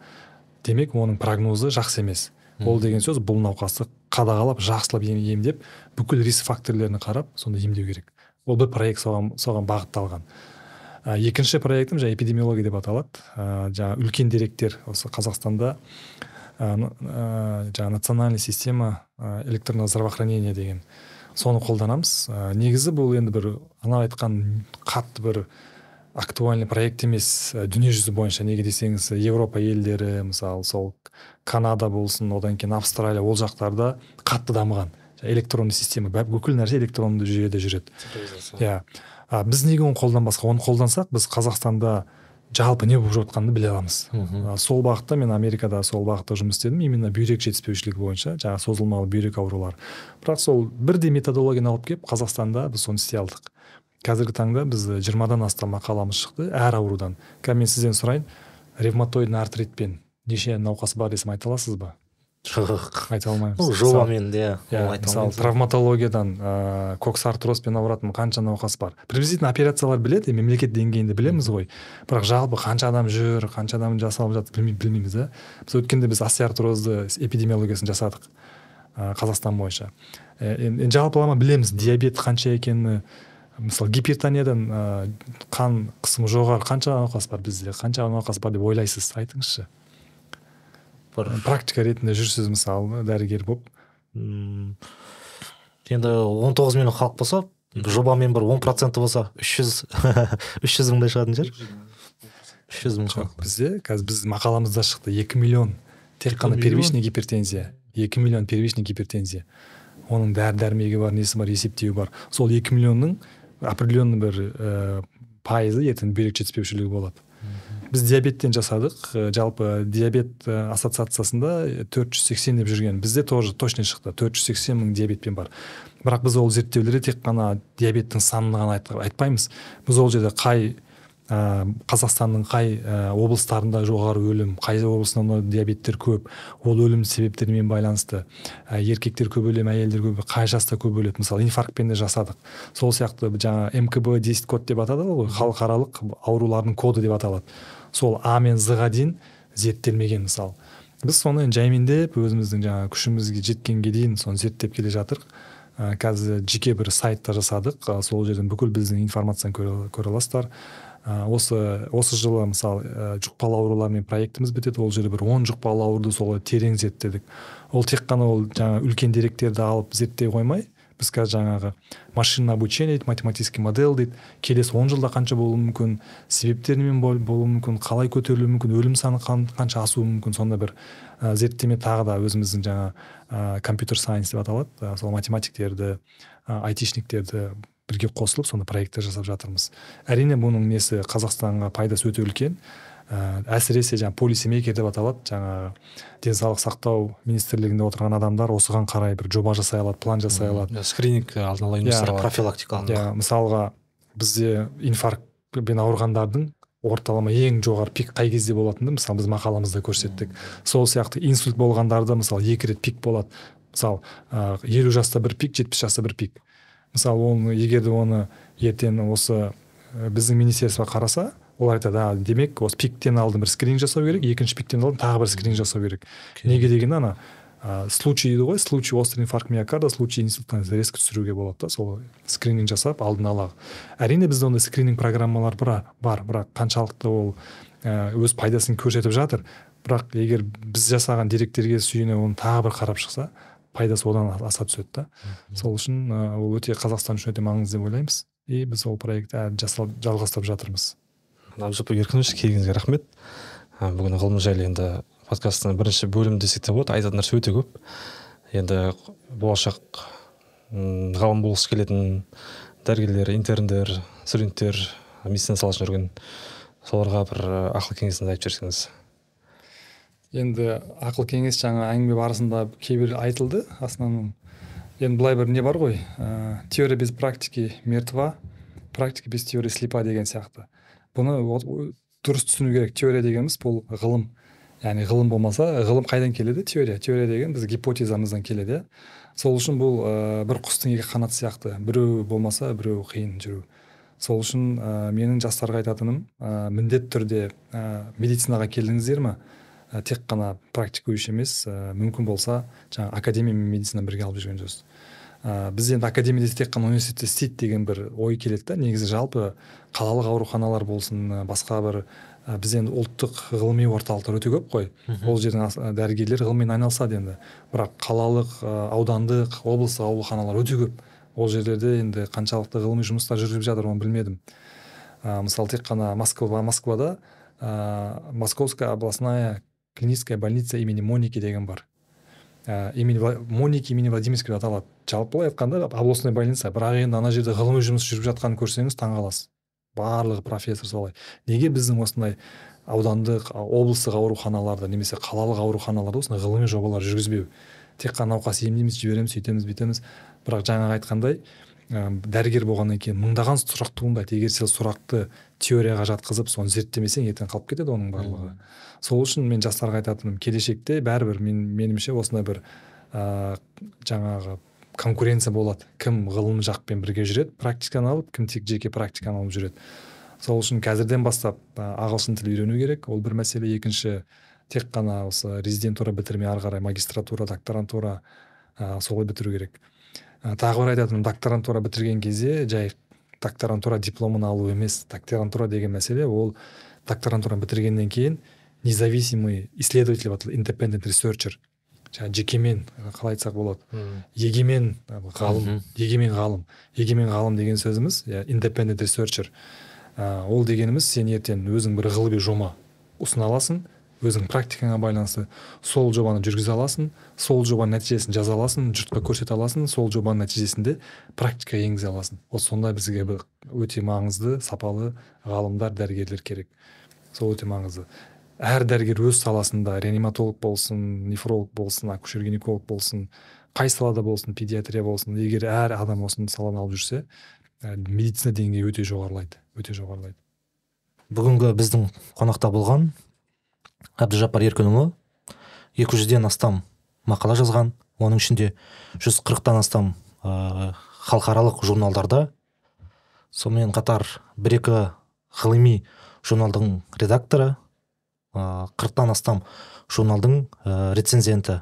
демек оның прогнозы жақсы емес. Ол деген сөз бұл науқасты қадағалап жақсылап емдеп бүкіл риск факторлерін қарап сонда емдеу керек. Ол бір проект соған, соған бағытталған. Ә, екінші проектім жаңа эпидемиология деп аталады. Ә, жаңа үлкен деректер осы қазақстанда. Ә, жаңа национальная система ә, электронного здравоохранения деген. Соны қолданамыз. Ә, негізі бұл енді бір ана айтқан қатты бір актуальный проект емес ә, дүниежүзі бойынша неге десеңіз еуропа елдері мысалы сол канада болсын одан кейін австралия ол жақтарда қатты дамыған. Электронный система бүкіл нәрсе электронды жүйеде жүреді. Иә. Біз неге оны қолданбасқа? Оны қолдансақ біз қазақстанда жалпы не болып жатқанын біле аламыз. Сол бағытта мен америкада сол бағытта жұмыс істедім. Именно бүйрек жетіспеушілігі бойынша жаңағы созылмалы бүйрек аурулары бірақ сол бірдей методологияны алып келіп қазақстанда біз соны істей алдық. Қазіргі таңда біз жиырмадан астам мақаламыз шықты әр аурудан. Қазір мен сізден сұрайын ревматоидный артритпен неше науқас бар десем айта аласыз ба? Айта алмаймыз ол жобамен иә мысалы травматологиядан ыыы коксартрозбен ауыратын қанша науқас бар? Приблизительно операциялар біледі мемлекет деңгейінде білеміз ғой. Бірақ жалпы қанша адам жүр қанша адам жасалып жатыр білмейміз да? Біз өткенде біз остеоартрозды эпидемиологиясын жасадық қазақстан бойынша. Енді жалпылама білеміз диабет қанша екенін мысалы гипертониядан қан қысымы жоғары қанша науқас бар бізде? Қанша науқас бар деп ойлайсыз? Айтыңызшы. Бір практика ретінде жүрсіз мысалы дәрігер болып енді он тоғыз миллион халық болса жобамен бір он проценті болса үш жүз үш жүз мыңдай шығатын шығар үш жүз мың жоқ бізде қазір біз мақаламызда шықты екі миллион тек қана первичный гипертензия екі миллион первичный гипертензия оның дәрі дәрмегі бар несі бар есептеуі бар сол екі миллионның определенный бір ә, пайызы ертең бүйрек жетіспеушілігі болады біз диабеттен жасадық. Ә, жалпы диабет ә, ассоциациясында төрт жүз сексен деп жүрген бізде тоже точно шықты. Төрт жүз сексен мың диабетпен бар. Бірақ біз ол зерттеулерде тек қана диабеттің санын ғана айтпаймыз. Біз ол жерде қай ә, қазақстанның қай ә, облыстарында жоғары өлім қай облысында диабеттер көп ол өлім себептерімен байланысты. Ә, еркектер көп өледі әйелдер көп қай жаста көп өледі мысалы инфарктпен де жасадық. Сол сияқты жаңа мкб 10 код деп атады ғой халықаралық аурулардың коды деп аталады. Сол а мен з ға дейін зерттелмеген мысалы. Біз соны жаймендеп өзіміздің жаңағы күшімізге жеткенге дейін соны зерттеп келе жатырмық ә, қазір жеке бір сайтта жасадық. Сол жерден бүкіл біздің информацияны көре, көре аласыздар. Осы осы жылы мысалы ә, жұқпалы аурулармен проектіміз бітеді ол жерде бір он жұқпалы ауруды солай терең зерттедік. Ол тек қана ол жаңа үлкен деректерді алып зерттей қоймай біз қазір жаңағы машинное обучение дейді математический модель дейді келесі он жылда қанша болуы мүмкін себептерімен болуы мүмкін қалай көтерілуі мүмкін өлім саны қанша асуы мүмкін сондай бір ә, зерттеме тағы да өзіміздің жаңа ә, компьютер сайенс деп аталады. Ә, сол математиктерді айтишниктерді бірге қосылып сондай проекттер жасап жатырмыз. Әрине бұның несі қазақстанға пайдасы өте үлкен. Ә, әсіресе жаңағы полисемейкер деп аталады. Жаңағы денсаулық сақтау министрлігінде отырған адамдар осыған қарай бір жоба жасай алады план жасай алады. Скрининг алдын ала ұйымдастыра профилактикалық иә мысалға бізде инфарктпен ауырғандардың орталама ең жоғары пик қай кезде болатынын мысалы біз мақаламызда көрсеттік. Сол сияқты инсульт болғандарда мысалы екі рет пик болады. Мысалы елу жаста бір пик жетпіс жаста бір пик. Мысалы оны егер де оны ертең осы біздің министерство қараса олар айтады а демек осы пиктен алдын бір скрининг жасау керек екінші пиктен алдын тағы бір скрининг жасау керек неге дегенде ана ә, случай дейді ғой случай острый инфаркт миокарда случай инсульта резко түсіруге болады да сол скрининг жасап алдын ала. Әрине бізде ондай скрининг программалар бар бірақ қаншалықты ол ә, өз пайдасын көрсетіп жатыр. Бірақ егер біз жасаған деректерге сүйене оны тағы бір қарап шықса пайдасы одан аса түседі да. Сол үшін ол өте қазақстан үшін өте маңызды деп ойлаймыз. И біз ол проектті әлі жалғастырып жатырмыз. Абжаппар еркінович келгеніңізге рахмет. Бүгін ғылым жайлы енді подкасттың бірінші бөлімі десек те болады айтатын нәрсе өте көп. Енді болашақ ғалым болғысы келетін дәрігерлер интерндер студенттер медицина саласында жүрген соларға бір ақыл кеңесіңізді айтып жіберсеңіз енді ақыл кеңес жаңа әңгіме барысында кейбір айтылды. Основном енді былай бір не бар ғой ә, теория без практики мертва практика без теории слепа деген сияқты. Бұны дұрыс түсіну керек. Теория дегеніміз бұл ғылым. Яғни ғылым болмаса ғылым қайдан келеді? Теория. Теория деген біз гипотезамыздан келеді иә. Сол үшін бұл ә, бір құстың екі қанаты сияқты. Біреу болмаса біреу қиын жүру. Сол үшін ә, менің жастарға айтатыным ә, міндетті түрде ә, медицинаға келдіңіздер ма тек қана практикующий емес ә, мүмкін болса жаңағы академия мен медицинаны бірге алып жүрген дұрыс ә, біз енді академияда тек қана университетте істейді деген бір ой келеді да. Негізі жалпы қалалық ауруханалар болсын басқа бір ә, біз енді ұлттық ғылыми орталықтар өте көп қой. Ол жердің дәрігерлер ғылыммен айналысады енді. Бірақ қалалық ә, аудандық облыстық ауруханалар өте көп. Ол жерлерде енді қаншалықты ғылыми жұмыстар жүргізіліп жатыр оны білмедім. Ә, мысалы тек қана москва москвада ә, московская областная клиническая больница имени моники деген бар ә, имени моники имени владимирский деп аталады жалпы былай айтқанда областной больница бірақ енді ана жерде ғылыми жұмыс жүріп жатқанын көрсеңіз таңқаласыз барлығы профессор солай неге біздің осындай аудандық облыстық ауруханаларда немесе қалалық ауруханаларда осындай ғылыми жобалар жүргізбеу? Тек қана науқас емдейміз жібереміз сөйтеміз бүйтеміз. Бірақ жаңағы айтқандай ә, дәрігер болғаннан кейін мыңдаған сұрақ туындайды. Егер сен сұрақты теорияға жатқызып соны зерттемесең ертең қалып кетеді оның барлығы. Сол үшін мен жастарға айтатыным келешекте бәрібір мен меніңше осындай бір ә, жаңағы конкуренция болады. Кім ғылым жақпен бірге жүреді практиканы алып кім тек жеке практиканы алып жүреді. Сол үшін қазірден бастап ағылшын тілі үйрену керек. Ол бір мәселе. Екінші тек қана осы резидентура бітірмей ары қарай магистратура докторантура ә, солай бітіру керек. Ә, тағы бір айтатыным докторантура бітірген кезде жай докторантура дипломын алу емес докторантура деген мәселе ол докторантураны бітіргеннен кейін независимый исследователь деп аталады independent researcher жаңағы жекемен қалай айтсақ болады. Егемен ғалым егемен ғалым егемен ғалым деген сөзіміз иә independent researcher. Ә, ол дегеніміз сен ертең өзің бір ғылыми жома ұсына аласың өзің практикаңа байланысты сол жобаны жүргізе аласың сол жобаның нәтижесін жаза аласың жұртқа көрсете аласың сол жобаның нәтижесінде практикаға енгізе аласың. Вот сондай бізге бір өте маңызды сапалы ғалымдар дәрігерлер керек. Сол өте маңызды. Әр дәрігер өз саласында реаниматолог болсын нефролог болсын акушер гинеколог болсын қай салада болсын педиатрия болсын егер әр адам осы саланы алып жүрсе ә, медицина деңгейі өте жоғарылайды өте жоғарылайды. Бүгінгі біздің қонақта болған әбдіжаппар еркінұлы екі жүзден астам мақала жазған оның ішінде жүз қырықтан астам халықаралық журналдарда. Сонымен қатар бір екі ғылыми журналдың редакторы қырықтан астам журналдың рецензенті.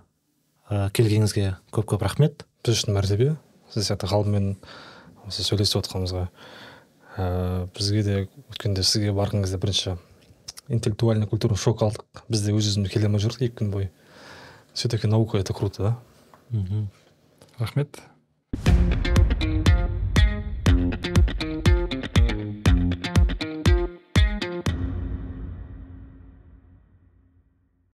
Келгеніңізге көп көп рахмет. Біз үшін мәртебе. Сіз сияқты ғалыммен осы сөйлесіп отқанымызға ә, бізге де өткенде сізге барған кезде бірінші интеллектуальный культурный шок алдық біз де өз өзімізге келе алмай жүрдік екі күн бойы. Все таки наука это круто да? Рахмет.